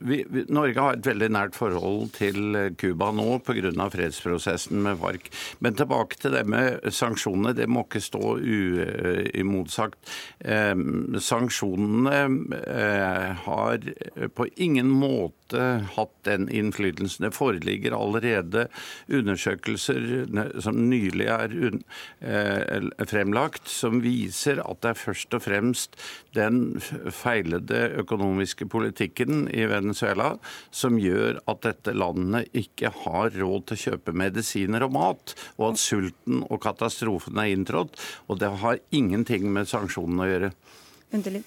vi, vi, Norge har et veldig nært forhold til Cuba nå pga. fredsprosessen med FARC. Men tilbake til det med sanksjonene. Det må ikke stå uimotsagt. Eh, sanksjonene eh, har på ingen måte hatt den innflytelsen. Det foreligger allerede undersøkelser som nylig er eh, fremlagt, som viser at det er først og fremst den feilede økonomiske politikken i Venezuela som gjør at dette landet ikke har råd til å kjøpe medisiner og mat, og at sulten og katastrofen er inntrådt. Og det har ingenting med sanksjonene å gjøre. Underlig.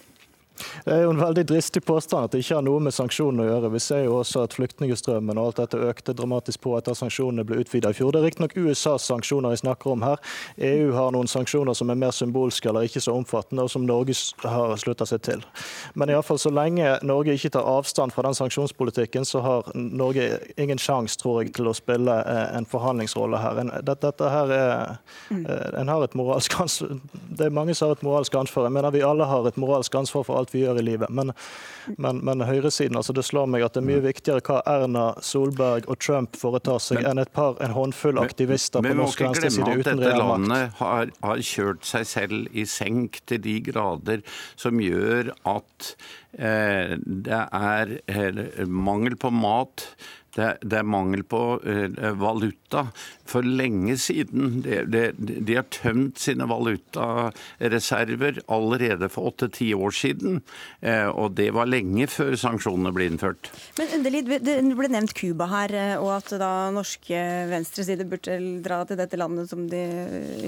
Det er jo en veldig dristig påstand at det ikke har noe med sanksjonene å gjøre. Vi ser jo også at flyktningstrømmen og alt dette økte dramatisk på etter at sanksjonene ble utvida i fjor. Det er riktignok USAs sanksjoner jeg snakker om her. EU har noen sanksjoner som er mer symbolske eller ikke så omfattende, og som Norge har slutta seg til. Men iallfall så lenge Norge ikke tar avstand fra den sanksjonspolitikken, så har Norge ingen sjanse, tror jeg, til å spille eh, en forhandlingsrolle her. Dette, dette her er, eh, en har et moralsk ansvar. Det er mange som har et moralsk ansvar. Jeg mener vi alle har et moralsk ansvar for alt vi gjør i livet. Men, men, men høyresiden, altså det slår meg at det er mye viktigere hva Erna Solberg og Trump foretar seg, men, enn et par, en håndfull aktivister på norsk venstreside uten reell makt. Men vi må ikke glemme at dette landet har, har kjørt seg selv i senk til de grader som gjør at det er eh, mangel på mat det, det, er mangel på uh, valuta for lenge siden. De, de, de har tømt sine valutareserver allerede for åtte-ti år siden. Uh, og det var lenge før sanksjonene ble innført. Men underlig, Det ble nevnt Cuba her, eh, og at da norske venstreside burde dra til dette landet som de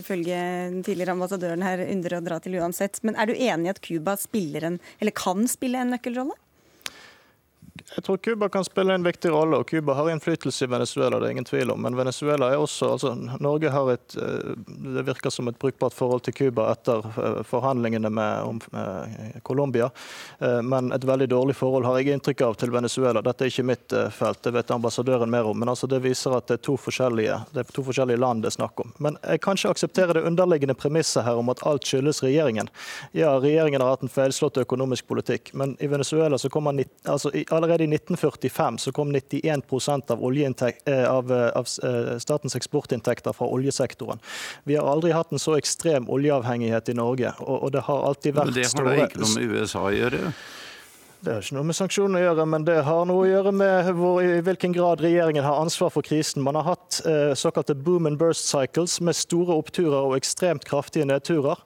ifølge den tidligere ambassadøren her ynder å dra til uansett. Men er du enig i at Cuba spiller en, eller kan spille en nøkkelrolle? Jeg tror Cuba kan spille en viktig rolle, og Cuba har innflytelse i Venezuela. det er ingen tvil om. Men Venezuela er også altså Norge har et eh, Det virker som et brukbart forhold til Cuba etter eh, forhandlingene med om, eh, Colombia. Men et veldig dårlig forhold har jeg inntrykk av til Venezuela. Dette er ikke mitt felt, det vet ambassadøren mer om. Men altså det viser at det er to forskjellige, det er to forskjellige land det er snakk om. Men jeg kan ikke akseptere det underliggende premisset her om at alt skyldes regjeringen. Ja, regjeringen har hatt en feilslått økonomisk politikk, men i Venezuela så kommer altså, allerede allerede i 1945 så kom 91 av, eh, av, eh, av, eh, statens eksportinntekter fra oljesektoren. Vi har aldri hatt en så ekstrem oljeavhengighet i Norge, og, og det har alltid vært store Men det har da ikke noe med USA å gjøre? Det har ikke noe med sanksjoner å gjøre, men det har noe å gjøre med hvor, i hvilken grad regjeringen har ansvar for krisen. Man har hatt eh, såkalte boom and burst cycles med store oppturer og ekstremt kraftige nedturer,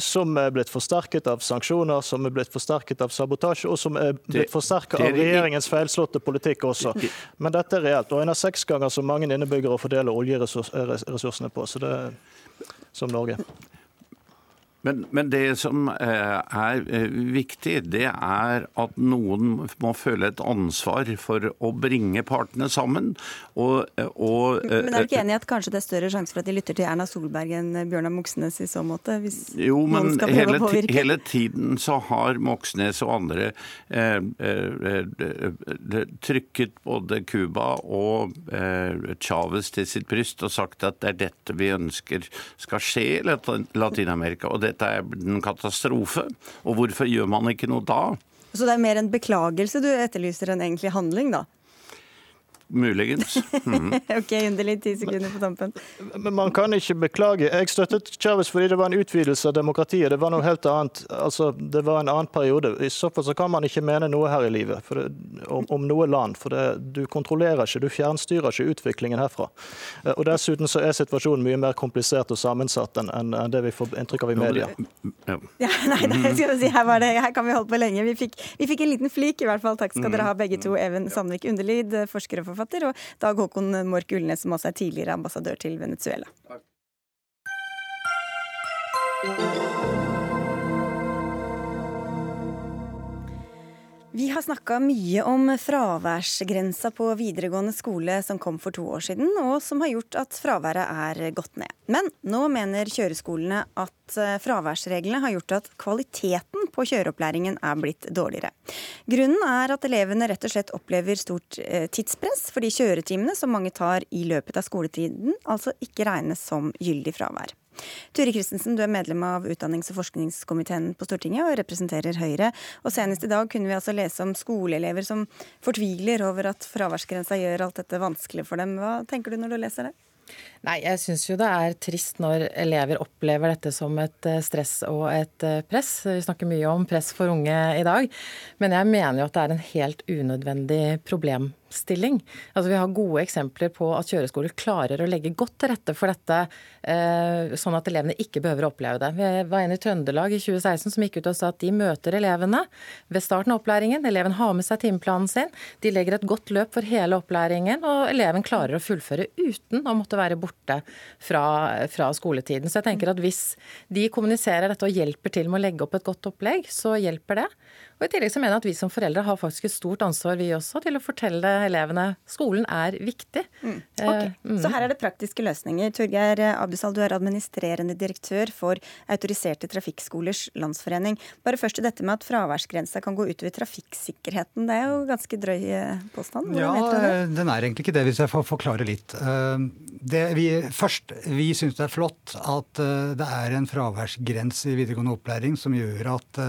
som er blitt forsterket av sanksjoner, som er blitt forsterket av sabotasje, og som er blitt forsterket av regjeringens feilslåtte politikk også. Men dette er reelt. Og en av seks ganger så mange innebyggere å fordele oljeressursene på, så det er som Norge. Men, men, det som eh, er eh, viktig, det er at noen må føle et ansvar for å bringe partene sammen. Og, eh, og, men er du ikke enig i at kanskje det er større sjanse for at de lytter til Erna Solberg enn Bjørnar Moxnes i så måte? Hvis jo, men hele, hele, tiden så har Moxnes og andre eh, eh, trykket både Cuba og eh, Chávez til sitt bryst og sagt at det er dette vi ønsker skal skje i Latin-Amerika. Og dette er en katastrofe. Og hvorfor gjør man ikke noe da? Så det er mer en beklagelse du etterlyser enn egentlig handling, da? Muligens. Mm. ok, underlig ti sekunder på tampen. Men man kan ikke beklage. Jeg støttet Chávez fordi det var en utvidelse av demokratiet. Det var noe helt annet. Altså, det var en annen periode. I så fall så kan man ikke mene noe her i livet det, om, om, noe land. For det, du kontrollerer ikke, du fjernstyrer ikke utviklingen herfra. Eh, og Dessuten så er situasjonen mye mer komplisert og sammensatt enn, enn det vi får inntrykk av i media. Ja. Ja, nei, nei, skal vi si, her, det, her, kan vi holde på lenge. Vi fikk, vi fikk, en liten flik, i hvert fall. Takk skal dere ha begge to. Even Sandvik Underlid, forsker og forfatter, og Dag Håkon Mork Ulnes, som også er tidligere ambassadør til Venezuela. Takk. Har snakka mye om fraværsgrensa på videregående skole som kom for to år siden, og som har gjort at fraværet er gått ned. Men nå mener kjøreskolene at eh, fraværsreglene har gjort at kvaliteten på kjøreopplæringen er blitt dårligere. Grunnen er at elevene rett og slett opplever stort eh, tidspress, fordi kjøretimene som mange tar i løpet av skoletiden, altså ikke regnes som gyldig fravær. Turi Christensen, du er medlem av utdannings- og forskningskomiteen på Stortinget og representerer Høyre. Og Senest i dag kunne vi altså lese om skoleelever som fortviler over at fraværsgrensa gjør alt dette vanskelig for dem. Hva tenker du når du leser det? Nei, jeg syns jo det er trist når elever opplever dette som et eh, stress og et eh, press. Vi snakker mye om press for unge i dag, men jeg mener jo at det er en helt unødvendig problem stilling. Altså, vi har gode eksempler på at kjøreskoler klarer å legge godt til rette for dette, eh, sånn at elevene ikke behøver å oppleve det. Vi var en i Trøndelag i 2016 som gikk ut og sa at de møter elevene ved starten av opplæringen. Eleven har med seg timeplanen sin. De legger et godt løp for hele opplæringen, og eleven klarer å fullføre uten å måtte være borte fra, fra skoletiden. Så jeg tenker at hvis de kommuniserer dette og hjelper til med å legge opp et godt opplegg, så hjelper det. Og I tillegg så mener jeg at vi som foreldre har faktisk et stort ansvar vi også til å fortelle elevene skolen er viktig. Mm. Eh, okay. Mm. Så her er det praktiske løsninger. Torgeir Abdusal, du er administrerende direktør for Autoriserte trafikkskolers landsforening. Bare først til dette med at fraværsgrensa kan gå utover trafikksikkerheten. Det er jo ganske drøy eh, påstand? Ja, den er egentlig ikke det, hvis jeg får forklare litt. Eh, det, vi, først, vi syns det er flott at det er en fraværsgrense i videregående opplæring som gjør at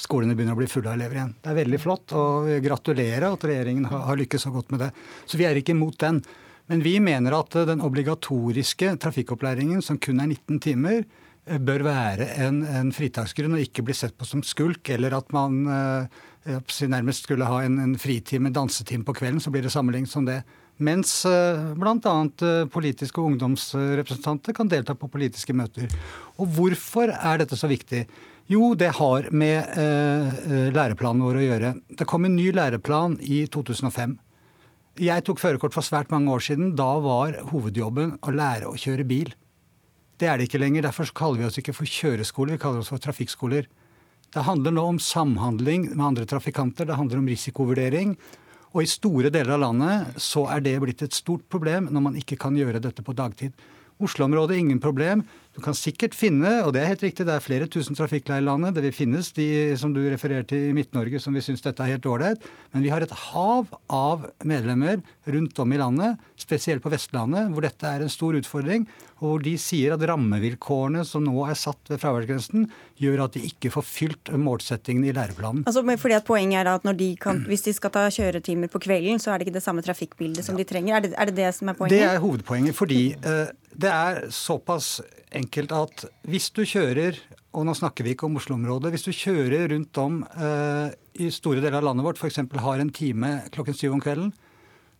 skolene begynner å bli fulle av elever igjen. Det er veldig flott, og gratulerer at regjeringen har lykkes så godt med det. Så vi er ikke imot den. Men vi mener at den obligatoriske trafikkopplæringen, som kun er 19 timer, eh, bør være en, en fritaksgrunn og ikke bli sett på som skulk, eller at man eh, nærmest skulle ha en, en fritime, dansetime på kvelden, så blir det sammenlignet som det. Mens eh, bl.a. Eh, politiske ungdomsrepresentanter kan delta på politiske møter. Og hvorfor er dette så viktig? Jo, det har med eh, eh, læreplanen vår å gjøre. Det kom en ny læreplan i 2005. Jeg tok førerkort for svært mange år siden. Da var hovedjobben å lære å kjøre bil. Det er det ikke lenger. Derfor kaller vi oss ikke for kjøreskoler, vi kaller oss for trafikkskoler. Det handler nå om samhandling med andre trafikanter, det handler om risikovurdering. Og i store deler av landet så er det blitt et stort problem når man ikke kan gjøre dette på dagtid. Oslo-området ingen problem. Du kan sikkert finne, og det er helt riktig, det er flere tusen trafikkleier i landet. Det vil finnes de som du refererer til i Midt-Norge som vi synes dette er helt ålreit. Men vi har et hav av medlemmer rundt om i landet, spesielt på Vestlandet, hvor dette er en stor utfordring. Og hvor de sier at rammevilkårene som nå er satt ved fraværsgrensen, gjør at de ikke får fylt målsettingene i læreplanen. Altså, fordi at Poenget er da at de kan, hvis de skal ta kjøretimer på kvelden, så er det ikke det samme trafikkbildet som ja. de trenger. Er det, er det, det som er poenget? Det er hovedpoenget. fordi uh, det er såpass enkelt at hvis du kjører, og nå snakker vi ikke om Oslo-området, hvis du kjører rundt om uh, i store deler av landet vårt, f.eks. har en time klokken syv om kvelden,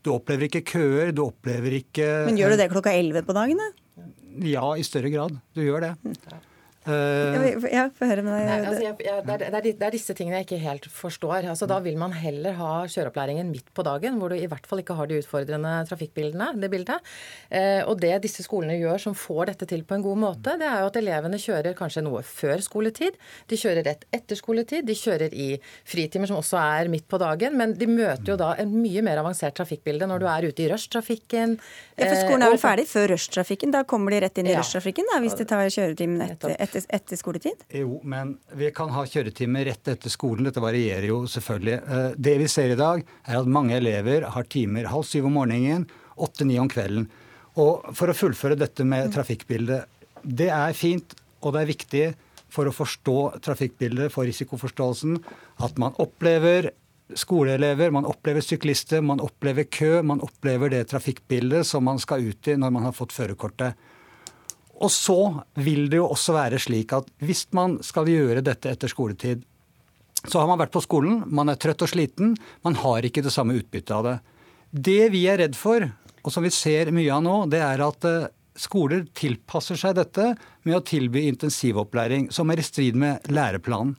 du opplever ikke køer, du opplever ikke Men gjør du det klokka elleve på dagen, da? Ja, i større grad. Du gjør det. Uh, ja, få høre med deg. Altså, jeg, jeg, det, er, det, er, disse tingene jeg ikke helt forstår. Altså, da vil man heller ha kjøreopplæringen midt på dagen, hvor du i hvert fall ikke har de utfordrende trafikkbildene. det bildet. Uh, og det disse skolene gjør som får dette til på en god måte, det er jo at elevene kjører kanskje noe før skoletid. De kjører rett etter skoletid. De kjører i fritimer som også er midt på dagen. Men de møter jo da en mye mer avansert trafikkbilde når du er ute i rushtrafikken. Ja, for skolen er vel ferdig før rushtrafikken? Da kommer de rett inn i ja. rushtrafikken hvis de tar kjøretimen etter, etter etter, skoletid? Jo, men vi kan ha kjøretimer rett etter skolen. Dette varierer jo selvfølgelig. Eh, det vi ser i dag, er at mange elever har timer halv syv om morgenen, åtte-ni om kvelden. Og for å fullføre dette med trafikkbildet. Det er fint, og det er viktig for å forstå trafikkbildet, for risikoforståelsen, at man opplever skoleelever, man opplever syklister, man opplever kø, man opplever det trafikkbildet som man skal ut i når man har fått førerkortet. Og så vil det jo også være slik at hvis man skal gjøre dette etter skoletid, så har man vært på skolen, man er trøtt og sliten, man har ikke det samme utbyttet av det. Det vi er redd for, og som vi ser mye av nå, det er at eh, skoler tilpasser seg dette med å tilby intensivopplæring som er i strid med læreplanen.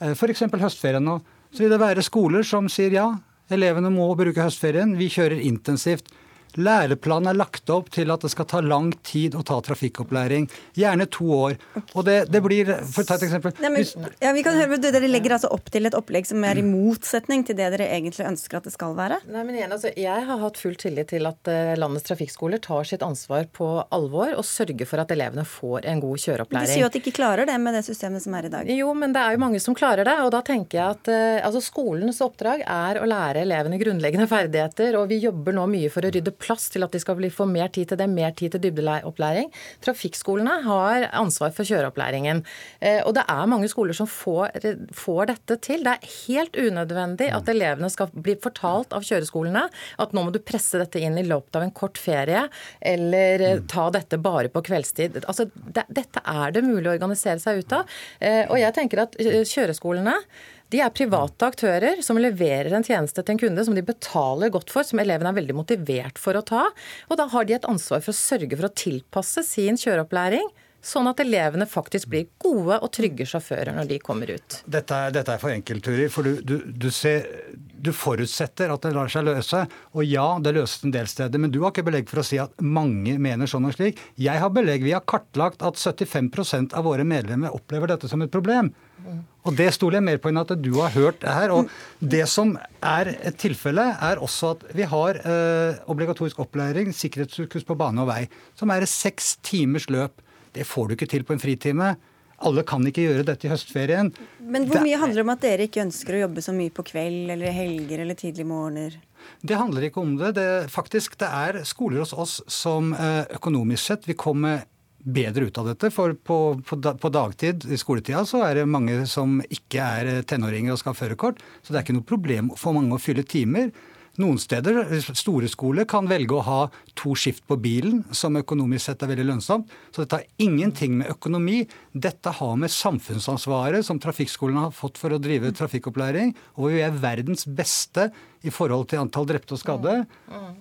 Eh, F.eks. høstferien nå. Så vil det være skoler som sier ja, elevene må bruke høstferien, vi kjører intensivt. Læreplanen er lagt opp til at det skal ta lang tid å ta trafikkopplæring. Gjerne to år. Og det, det blir For å ta et eksempel. Nei, men, ja, vi kan høre, Dere legger altså opp til et opplegg som er i motsetning til det dere egentlig ønsker at det skal være? Nei, men igjen, altså, Jeg har hatt full tillit til at uh, landets trafikkskoler tar sitt ansvar på alvor og sørger for at elevene får en god kjøreopplæring. De sier jo at de ikke klarer det med det systemet som er i dag. Jo, men det er jo mange som klarer det. Og da tenker jeg at uh, altså, skolens oppdrag er å lære elevene grunnleggende ferdigheter, og vi jobber nå mye for å rydde plass til at de skal få mer tid til det, mer tid til dybdeopplæring. Trafikkskolene har ansvar for kjøreopplæringen. Eh, og det er mange skoler som får, får dette til. Det er helt unødvendig at elevene skal bli fortalt av kjøreskolene at nå må du presse dette inn i løpet av en kort ferie, eller eh, ta dette bare på kveldstid. Altså, det, dette er det mulig å organisere seg ut av. Eh, og jeg tenker at kjøreskolene de er private aktører som leverer en tjeneste til en kunde som de betaler godt for, som elevene er veldig motivert for å ta. Og da har de et ansvar for å sørge for å tilpasse sin kjøreopplæring sånn at elevene faktisk blir gode og trygge sjåfører når de kommer ut. Dette er, dette er for enkelt, Turi. For du, du, du, ser, du, forutsetter at det lar seg løse. Og ja, det løses en del steder. Men du har ikke belegg for å si at mange mener sånn og slik. Jeg har belegg. Vi har kartlagt at 75% av våre medlemmer opplever dette som et problem. Og Det stoler jeg mer på enn at du har hørt det her. Og Det som er et tilfelle, er også at vi har eh, obligatorisk opplæring, sikkerhetssykehus på bane og vei, som er et seks timers løp. Det får du ikke til på en fritime. Alle kan ikke gjøre dette i høstferien. Men hvor mye handler det om at dere ikke ønsker å jobbe så mye på kveld eller helger eller tidlige morgener? Det handler ikke om det. det faktisk, det er skoler hos oss som eh, økonomisk sett vil komme bedre ut av dette. For på, på, på, dagtid i skoletida så er det mange som ikke er tenåringer og skal ha førerkort. Så det er ikke noe problem for mange å fylle timer. Noen steder, store skoler, kan velge å ha to skift på bilen, som økonomisk sett er veldig lønnsomt. Så dette har ingenting med økonomi. Dette har med samfunnsansvaret som trafikkskolene har fått for å drive trafikkopplæring, og vi er verdens beste i forhold til antall drepte og skadde.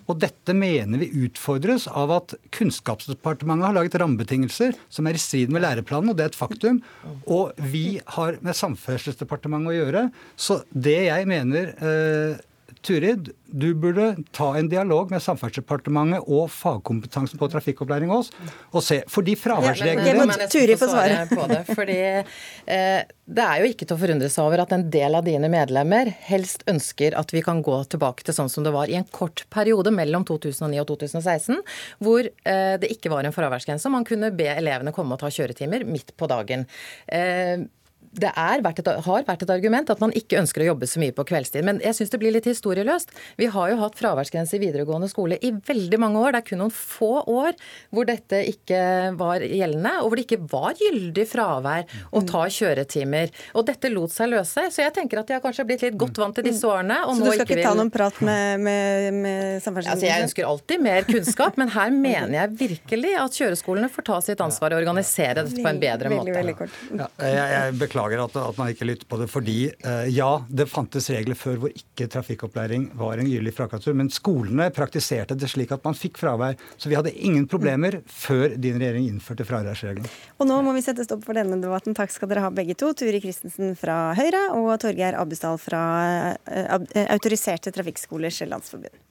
Og dette mener vi utfordres av at Kunnskapsdepartementet har laget rammebetingelser som er i strid med læreplanen, og det er et faktum. Og vi har med Samferdselsdepartementet å gjøre. Så det jeg mener eh, Turid, du burde ta en dialog med Samferdselsdepartementet og fagkompetansen på trafikkopplæring hos og se. Fordi fraværsreglene ja, men, Turid får svare på det. fordi eh, Det er jo ikke til å forundre seg over at en del av dine medlemmer helst ønsker at vi kan gå tilbake til sånn som det var i en kort periode mellom 2009 og 2016, hvor eh, det ikke var en fraværsgrense. Man kunne be elevene komme og ta kjøretimer midt på dagen. Eh, det vært et, har vært et argument at man ikke ønsker å jobbe så mye på kveldstid. Men jeg syns det blir litt historieløst. Vi har jo hatt fraværsgrense i videregående skole i veldig mange år. Det er kun noen få år hvor dette ikke var gjeldende, og hvor det ikke var gyldig fravær å ta kjøretimer. Og dette lot seg løse. Så jeg tenker at de har kanskje blitt litt godt vant til disse årene. så du skal ikke, vil... ta noen prat med, med, med samferdselsministeren? Altså, jeg ønsker alltid mer kunnskap, men her mener jeg virkelig at kjøreskolene får ta sitt ansvar og organisere dette på en bedre måte. Ja, jeg, jeg beklager beklager at, at, man ikke lytter på det. Fordi eh, ja, det fantes regler før hvor ikke trafikkopplæring var en gyldig frakastur. Men skolene praktiserte det slik at man fikk fravær. Så vi hadde ingen problemer før din regjering innførte fraværsregelen. Og nå må vi sette stopp for denne debatten. Takk skal dere ha begge to. Turi Christensen fra Høyre og Torgeir Abbesdal fra eh, Autoriserte Trafikkskolers Landsforbund.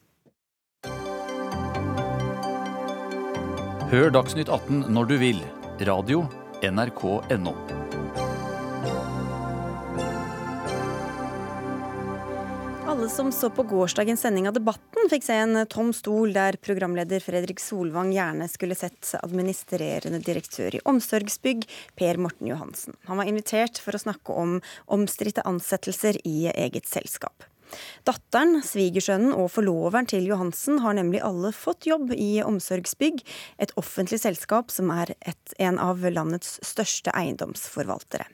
Hør Dagsnytt 18 når du vil. Radio nrk.no. Alle som så på gårsdagens sending av Debatten, fikk se en tom stol der programleder Fredrik Solvang gjerne skulle sett administrerende direktør i Omsorgsbygg, Per Morten Johansen. Han var invitert for å snakke om omstridte ansettelser i eget selskap. Datteren, svigersønnen og forloveren til Johansen har nemlig alle fått jobb i Omsorgsbygg, et offentlig selskap som er et, en av landets største eiendomsforvaltere.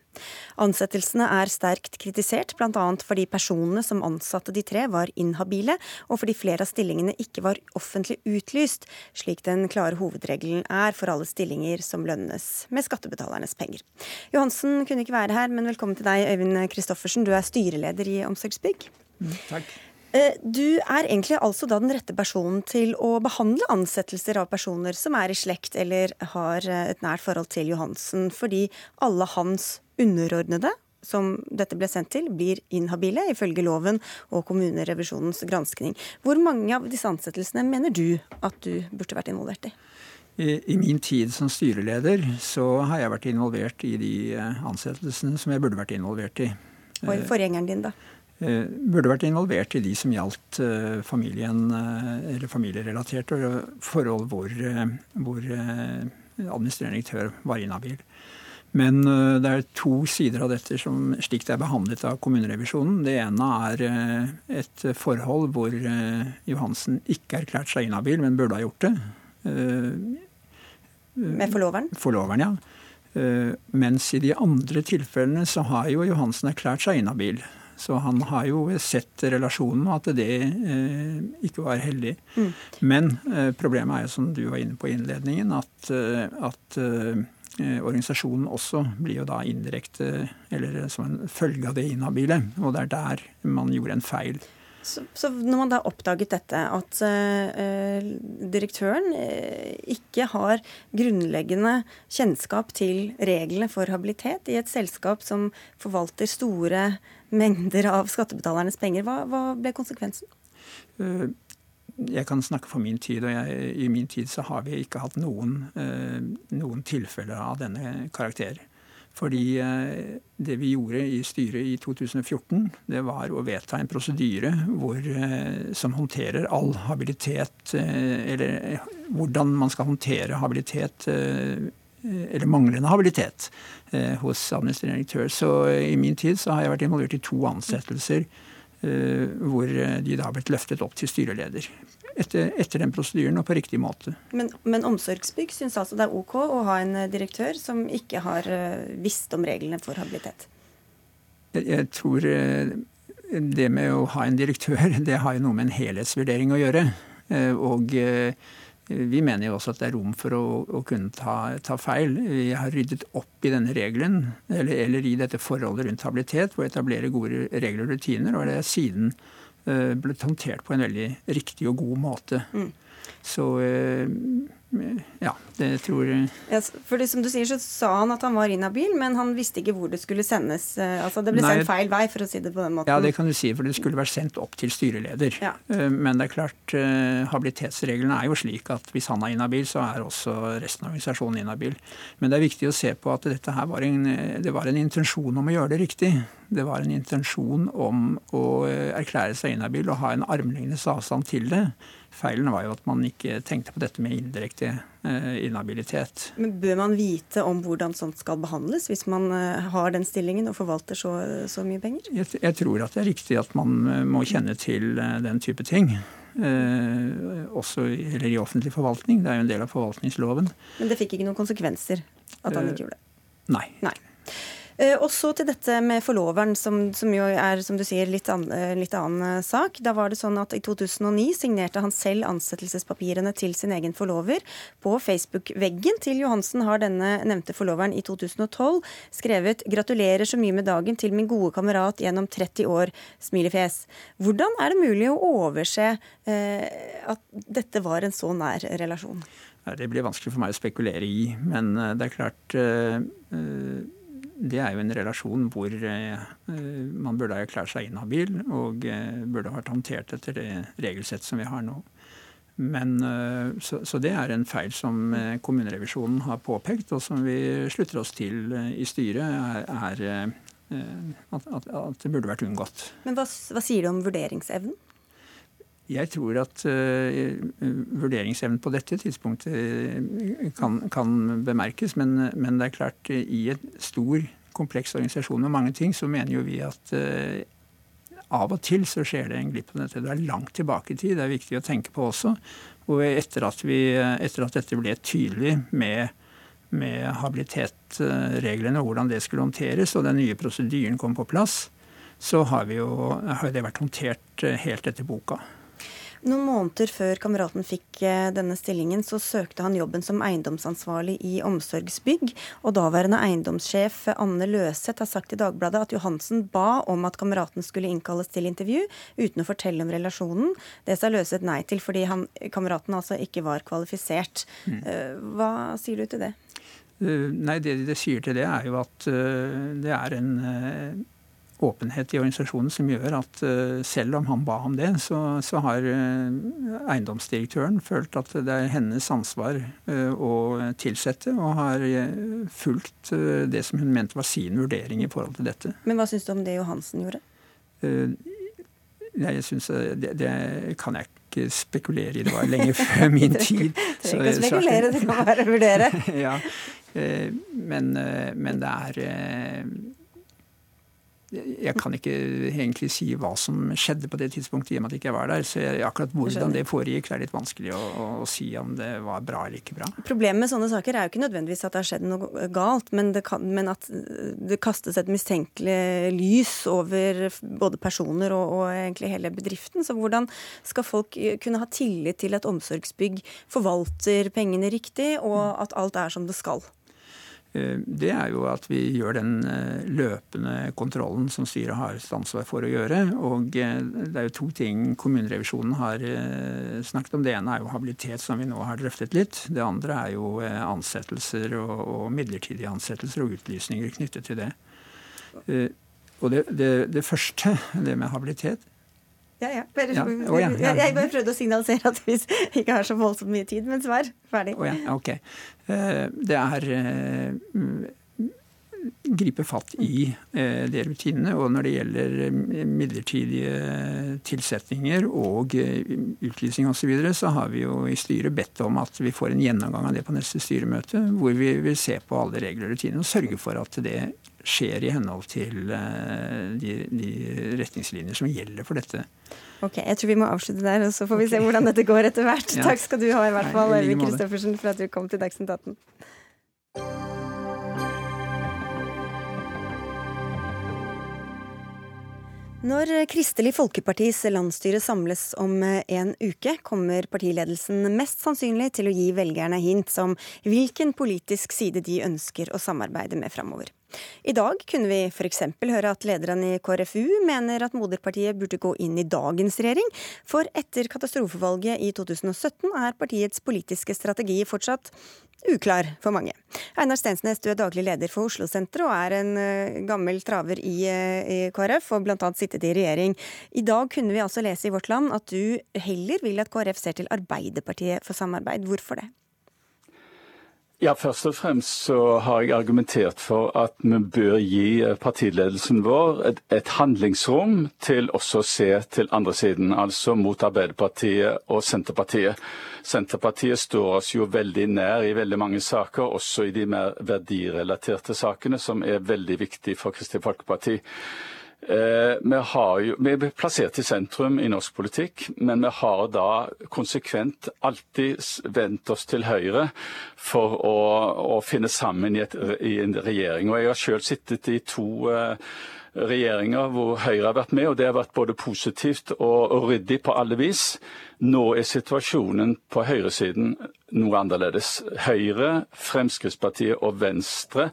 Ansettelsene er sterkt kritisert, bl.a. fordi personene som ansatte de tre var inhabile, og fordi flere av stillingene ikke var offentlig utlyst, slik den klare hovedregelen er for alle stillinger som lønnes med skattebetalernes penger. Johansen kunne ikke være her, men velkommen til deg, Øyvind Kristoffersen. Du er styreleder i Omsorgsbygg. Mm, takk. Eh, du er egentlig altså da den rette personen til å behandle ansettelser av personer som er i slekt eller har eh, et nært forhold til Johansen, fordi alle hans underordnede som dette ble sendt til, blir inhabile, ifølge loven og kommunerevisjonens granskning. Hvor mange av disse ansettelsene mener du at du burde vært involvert i? I, min tid som styreleder så har jeg vært involvert i de eh, ansettelsene som jeg burde vært involvert i. Og i forgjengeren din, da? Eh, burde vært involvert i de som gjaldt eh, familien, eh, eller familierelaterte forhold hvor, hvor administrerende direktør var inhabil. Men det er to sider av dette som slik det er behandlet av kommunerevisjonen. Det ene er et forhold hvor Johansen ikke erklært seg inhabil, men burde ha gjort det. Med forloveren? Forloveren, ja. Mens i de andre tilfellene så har jo Johansen erklært seg inhabil. Så han har jo sett relasjonen og at det eh, ikke var heldig. Mm. Men eh, problemet er jo, som du var inne på i innledningen, at, eh, at eh, organisasjonen også blir jo da indirekte, eller som en følge av det inhabile. Og det er der man gjorde en feil. Så, så, når man da oppdaget dette, at uh, direktøren uh, ikke har grunnleggende kjennskap til reglene for habilitet i et selskap som forvalter store mengder av skattebetalernes penger. Hva, hva ble konsekvensen? Eh, jeg kan snakke for min tid, og jeg, i min tid så har vi ikke hatt noen, eh, noen tilfeller av denne karakter. Fordi eh, det vi gjorde i styret i 2014, det var å vedta en prosedyre som håndterer all habilitet, eller hvordan man skal håndtere habilitet eller manglende habilitet eh, hos administrerende direktør. Så i min tid så har jeg vært involvert i to ansettelser eh, hvor de da har blitt løftet opp til styreleder. Etter, etter den prosedyren og på riktig måte. Men, men Omsorgsbygg syns altså det er OK å ha en direktør som ikke har visst om reglene for habilitet? Jeg, jeg tror det med å ha en direktør, det har jo noe med en helhetsvurdering å gjøre. Og vi mener jo også at det er rom for å, å kunne ta, ta, feil. Vi har ryddet opp i denne regelen, eller, eller i dette forholdet rundt habilitet, for å etablere gode regler og rutiner. Og det er siden uh, blitt håndtert på en veldig riktig og god måte. Mm. Så uh, ja, det tror jeg ja, For det, Som du sier, så sa han at han var inhabil, men han visste ikke hvor det skulle sendes. Eh, altså Det ble Nei, sendt feil vei, for å si det på den måten. Ja, det kan du si, for det skulle vært sendt opp til styreleder. Ja. Eh, men det er klart, eh, habilitetsreglene er jo slik at hvis han er inhabil, så er også resten av organisasjonen inhabil. Men det er viktig å se på at dette her var en, det var en intensjon om å gjøre det riktig. Det var en intensjon om å erklære seg inhabil og ha en armlengdes avstand til det. Feilen var jo at man ikke tenkte på dette med indirekte eh, inhabilitet. Men Bør man vite om hvordan sånt skal behandles, hvis man eh, har den stillingen og forvalter så, så mye penger? Jeg, jeg, tror at det er riktig at man eh, må kjenne til den type ting. Eh, også eller i offentlig forvaltning. Det er jo en del av forvaltningsloven. Men det fikk ikke noen konsekvenser at han ikke gjorde det? Nei. Nei. Eh, og så til dette med forloveren, som, som jo er som du sier, litt, an, eh, litt, annen eh, sak. Da var det sånn at I 2009 signerte han selv ansettelsespapirene til sin egen forlover. På Facebook-veggen til Johansen har denne nevnte forloveren i 2012 skrevet 'Gratulerer så mye med dagen til min gode kamerat gjennom 30 år', smilefjes. Hvordan er det mulig å overse eh, at dette var en så nær relasjon? Det blir vanskelig for meg å spekulere i, men det er klart eh, det er jo en relasjon hvor eh, man burde ha erklært seg inhabil og eh, burde ha vært håndtert etter det regelsett som vi har nå. Men, eh, så, så, det er en feil som kommunerevisjonen har påpekt, og som vi slutter oss til i styret, er, er at, at, at, det burde vært unngått. Men hva, hva sier du om vurderingsevnen? Jeg tror at uh, vurderingsevnen på dette tidspunktet kan, kan bemerkes, men, men, det er klart, i en stor, kompleks organisasjon med mange ting, så mener jo vi at uh, av og til så skjer det en glipp av dette. Det er langt tilbake i tid, det er viktig å tenke på også. Og etter at, vi, etter at dette ble tydelig med, med habilitetreglene og hvordan det skulle håndteres, og den nye prosedyren kom på plass, så har, jo, har det vært håndtert helt etter boka. Noen måneder før kameraten fikk eh, denne stillingen, så søkte han jobben som eiendomsansvarlig i Omsorgsbygg. Og daværende eiendomssjef Anne Løseth har sagt i Dagbladet at Johansen ba om at kameraten skulle innkalles til intervju, uten å fortelle om relasjonen. Det sa Løseth nei til, fordi han, kameraten altså ikke var kvalifisert. Mm. Eh, hva sier du til det? Uh, nei, Det de sier til det, er jo at det er en åpenhet i organisasjonen som gjør at eh, selv om han ba om det, så, så har eh, eiendomsdirektøren følt at det er hennes ansvar eh, å tilsette, og har fulgt det som hun mente var sin vurdering i forhold til dette. Men hva syns du om det Johansen gjorde? Jeg synes det, det, kan jeg ikke spekulere i. Det var lenge før min tid. Du trenger ikke å spekulere, det kan bare vurdere. ja, men, men det er jeg kan ikke egentlig si hva som skjedde på det tidspunktet, i og med at jeg ikke var der. Så jeg, akkurat hvordan det foregikk, det er litt vanskelig å, å, å, si om det var bra eller ikke bra. Problemet med sånne saker er jo ikke nødvendigvis at det har skjedd noe galt, men, kan, men at det kastes et mistenkelig lys over både personer og, og, egentlig hele bedriften. Så hvordan skal folk kunne ha tillit til at omsorgsbygg forvalter pengene riktig, og at alt er som det skal? Eh, det er jo at vi gjør den eh, løpende kontrollen som styret har ansvar for å gjøre. Og eh, det er jo to ting kommunerevisjonen har snakket om. Det ene er jo habilitet, som vi nå har drøftet litt. Det andre er jo ansettelser og, og midlertidige ansettelser og utlysninger knyttet til det. Og det, det, det første, det med habilitet, ja, ja. Bare, ja. Oh, ja. Jeg bare prøvde å signalisere at vi ikke har så voldsomt mye tid, men svar. Ferdig. Oh, ok. Eh, det er eh, gripe fatt i eh, de rutinene. Og når det gjelder midlertidige tilsetninger og utlysning osv., så, videre, så har vi jo i styret bedt om at vi får en gjennomgang av det på neste styremøte, hvor vi vil se på alle regler og rutiner og sørge for at det skjer i henhold til de, de retningslinjer som gjelder for dette. Ok, Jeg tror vi må avslutte der, og så får vi okay. se hvordan dette går etter hvert. Ja. Takk skal du ha i hvert fall, Elvi Kristoffersen, for at du kom til Dagsnytt 18. Når Kristelig Folkepartis landsstyre samles om en uke, kommer partiledelsen mest sannsynlig til å gi velgerne hint om hvilken politisk side de ønsker å samarbeide med framover. I dag kunne vi f.eks. høre at lederen i KrFU mener at moderpartiet burde gå inn i dagens regjering, for etter katastrofevalget i 2017 er partiets politiske strategi fortsatt uklar for mange. Einar Stensnes, du er daglig leder for Oslo-senteret og er en uh, gammel traver i, uh, i KrF, og bl.a. sittet i regjering. I dag kunne vi altså lese i Vårt Land at du heller vil at KrF ser til Arbeiderpartiet for samarbeid. Hvorfor det? Ja, Først og fremst så har jeg argumentert for at vi bør gi partiledelsen vår et, et handlingsrom til også å se til andre siden, altså mot Arbeiderpartiet og Senterpartiet. Senterpartiet står oss jo veldig nær i veldig mange saker, også i de mer verdirelaterte sakene, som er veldig viktige for Kristelig Folkeparti. Eh, vi, jo, vi, er plassert i sentrum i norsk politikk, men vi har da konsekvent alltid vendt oss til høyre for å, å finne sammen i, et, i, en regjering. Og Jeg har selv sittet i to uh, regjeringer hvor Høyre har vært med, og det har vært både positivt og, og ryddig på alle vis. Nå er situasjonen på høyresiden noe annerledes. Høyre, Fremskrittspartiet og Venstre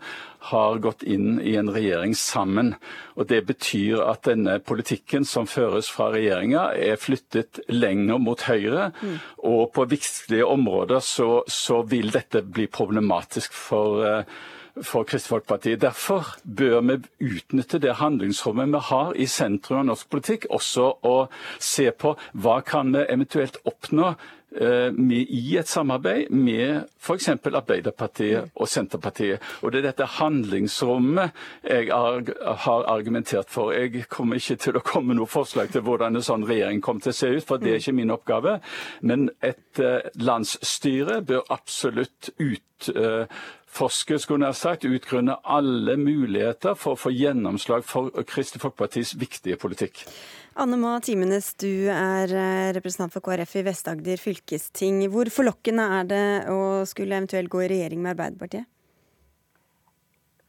har gått inn i en regjering sammen. og Det betyr at denne politikken som føres fra regjeringa, er flyttet lenger mot høyre. Mm. Og på viktige områder så, så, vil dette bli problematisk for uh, for Kristelig Folkeparti. Derfor bør vi utnytte det handlingsrommet vi har i sentrum av norsk politikk, også å se på hva kan vi eventuelt oppnå med i et samarbeid med f.eks. Arbeiderpartiet og Senterpartiet. Og Det er dette handlingsrommet jeg har argumentert for. Jeg kommer ikke til å komme med noe forslag til hvordan en sånn regjering kommer til å se ut, for det er ikke min oppgave. Men et eh, landsstyre bør absolutt ut eh, forske, skulle jeg sagt, utgrunne alle muligheter for å få gjennomslag for Kristelig Folkepartis viktige politikk. Anne Ma Timenes, du er eh, representant for KrF i Vest-Agder fylkesting. Hvor forlokkende er det å skulle eventuelt gå i regjering med Arbeiderpartiet?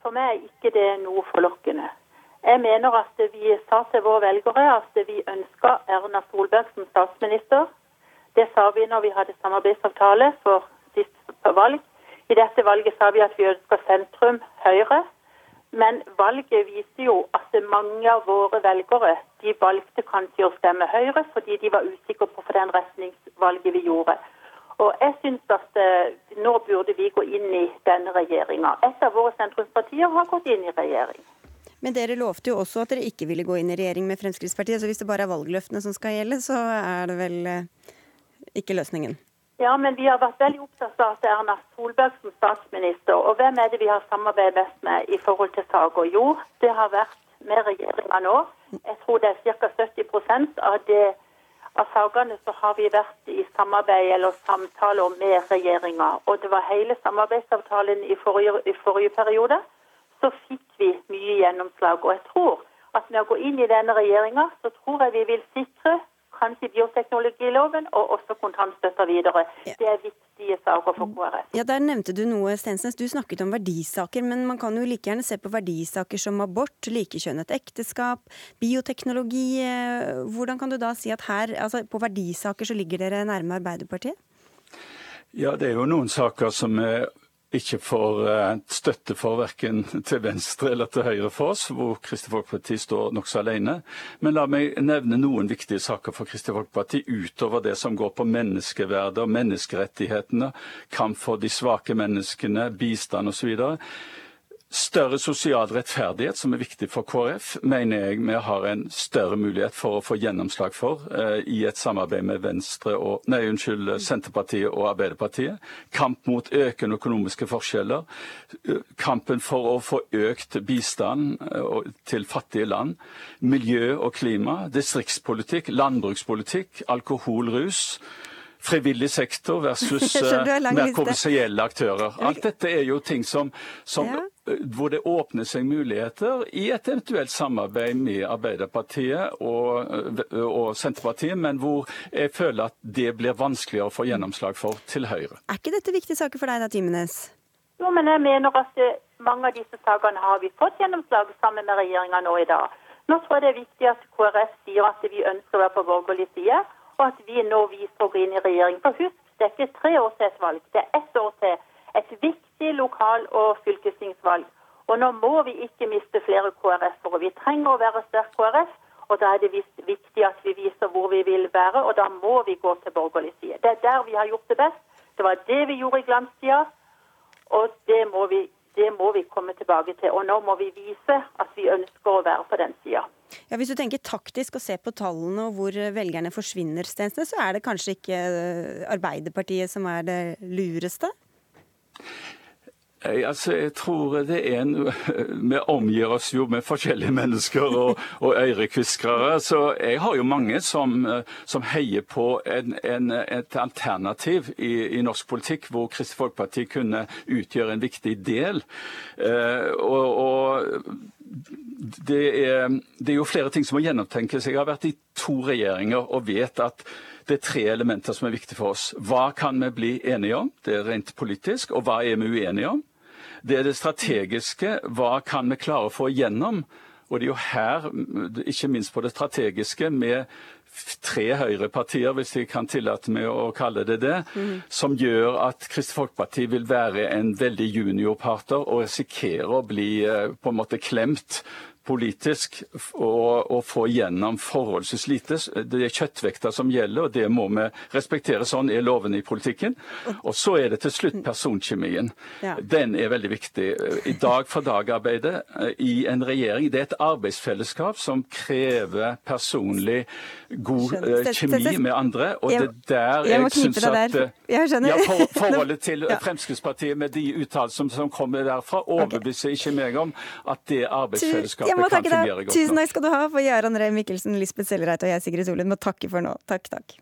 For meg er ikke det noe forlokkende. Jeg mener at vi sa til våre velgere at vi ønska Erna Solberg som statsminister. Det sa vi når vi hadde samarbeidsavtale for sist valg. I dette valget sa vi at vi ønsker sentrum Høyre. Men valget viser jo at mange av våre velgere de valgte kanskje å stemme Høyre fordi de var usikre på for den retningsvalget vi gjorde. Og jeg syns at eh, nå burde vi gå inn i denne regjeringa. Et av våre sentrumspartier har gått inn i regjering. Men dere lovte jo også at dere ikke ville gå inn i regjering med Fremskrittspartiet. Så hvis det bare er valgløftene som skal gjelde, så er det vel eh, ikke løsningen? Ja, men vi har vært veldig opptatt av at det er Erna Solberg som statsminister. Og hvem er det vi har samarbeidet mest med i forhold til saker? Jo, det har vært med regjeringa nå. Jeg tror det er ca. 70 av av sakene så har vi vært i samarbeid eller samtaler med regjeringa. Og det var hele samarbeidsavtalen i forrige, i forrige, periode. Så fikk vi mye gjennomslag. Og jeg tror at med å gå inn i denne regjeringa, så tror jeg vi vil sikre kanskje bioteknologiloven og også kontantstøtta videre. Ja. Det er viktige saker for KrF. Ja, Der nevnte du noe, Stensnes. Du snakket om verdisaker, men man kan jo like gjerne se på verdisaker som abort, likekjønnet ekteskap, bioteknologi. Hvordan kan du da si at her, altså på verdisaker så ligger dere nærme Arbeiderpartiet? Ja, det er jo noen saker som er ikke får eh, støtte for verken til venstre eller til høyre for oss, hvor Kristelig Folkeparti står nokså alene. Men la meg nevne noen viktige saker for Kristelig Folkeparti utover det som går på menneskeverdet og menneskerettighetene, kamp for de svake menneskene, bistand osv. Større sosial rettferdighet, som er viktig for KrF, mener jeg vi har en større mulighet for å få gjennomslag for eh, i et samarbeid med Venstre og, nei, unnskyld, Senterpartiet og Arbeiderpartiet. Kamp mot økende økonomiske forskjeller. Eh, kampen for å få økt bistand eh, til fattige land. Miljø og klima. Distriktspolitikk, landbrukspolitikk, alkohol, rus frivillig sektor versus uh, mer kommersielle aktører. Alt dette er jo ting som, som ja. Eh, hvor det åpner seg muligheter i et eventuelt samarbeid med Arbeiderpartiet og, eh, og, Senterpartiet, men hvor jeg føler at det blir vanskeligere å få gjennomslag for til Høyre. Er ikke dette viktige saker for deg da, Timenes? Jo, men jeg mener at mange av disse sakene har vi fått gjennomslag sammen med regjeringa nå i dag. Nå tror jeg det er viktig at KrF sier at vi ønsker å være på borgerlig side og at vi nå viser å gå inn i regjering. For husk, det er ikke tre år til et valg, det er ett år til. Et viktig lokal- og fylkestingsvalg. Og nå må vi ikke miste flere KrF-ere. Vi trenger å være sterk KrF. Og da er det viktig at vi viser hvor vi vil være, og da må vi gå til borgerlig side. Det er der vi har gjort det best. Det var det vi gjorde i glanstida, og det må vi det må vi komme tilbake til. Og nå må vi vise at vi ønsker å være på den sida. Ja, hvis du tenker taktisk og ser på tallene og hvor velgerne forsvinner, Stensnes, så er det kanskje ikke Arbeiderpartiet som er det lureste? Altså, jeg tror det er en Vi omgir oss jo med forskjellige mennesker og, og ørekviskere. Så jeg har jo mange som, som heier på en, en, et alternativ i, i, norsk politikk hvor Kristelig Folkeparti kunne utgjøre en viktig del. Eh, og, og det er, det er jo flere ting som må gjennomtenkes. Jeg har vært i to regjeringer og vet at det er tre elementer som er viktige for oss. Hva kan vi bli enige om? Det er rent politisk. Og hva er vi uenige om? Det er det strategiske. Hva kan vi klare å få igjennom? Og det er jo her, ikke minst på det strategiske, med tre høyrepartier, hvis jeg kan tillate meg å kalle det det, mm. som gjør at Kristelig Folkeparti vil være en veldig juniorparter og risikere å bli eh, på en måte klemt politisk å, få gjennom forholdsvis lite. Det er kjøttvekta som gjelder, og det må vi respektere. Sånn er lovene i politikken. Og så er det til slutt personkjemien. Den er veldig viktig. I dag-for-dag-arbeidet eh, i en regjering, det er et arbeidsfellesskap som krever personlig god uh, kjemi med andre. Og det der jeg, jeg syns at uh, ja, for, Forholdet til Fremskrittspartiet med de uttalelsene som kommer derfra, overbeviser ikke meg om at det arbeidsfellesskapet må takke deg. Tusen takk skal du ha, for Jarand Ree Mikkelsen, Lisbeth Sellereit og jeg, Sigrid Solund, må takke for nå. Takk, takk.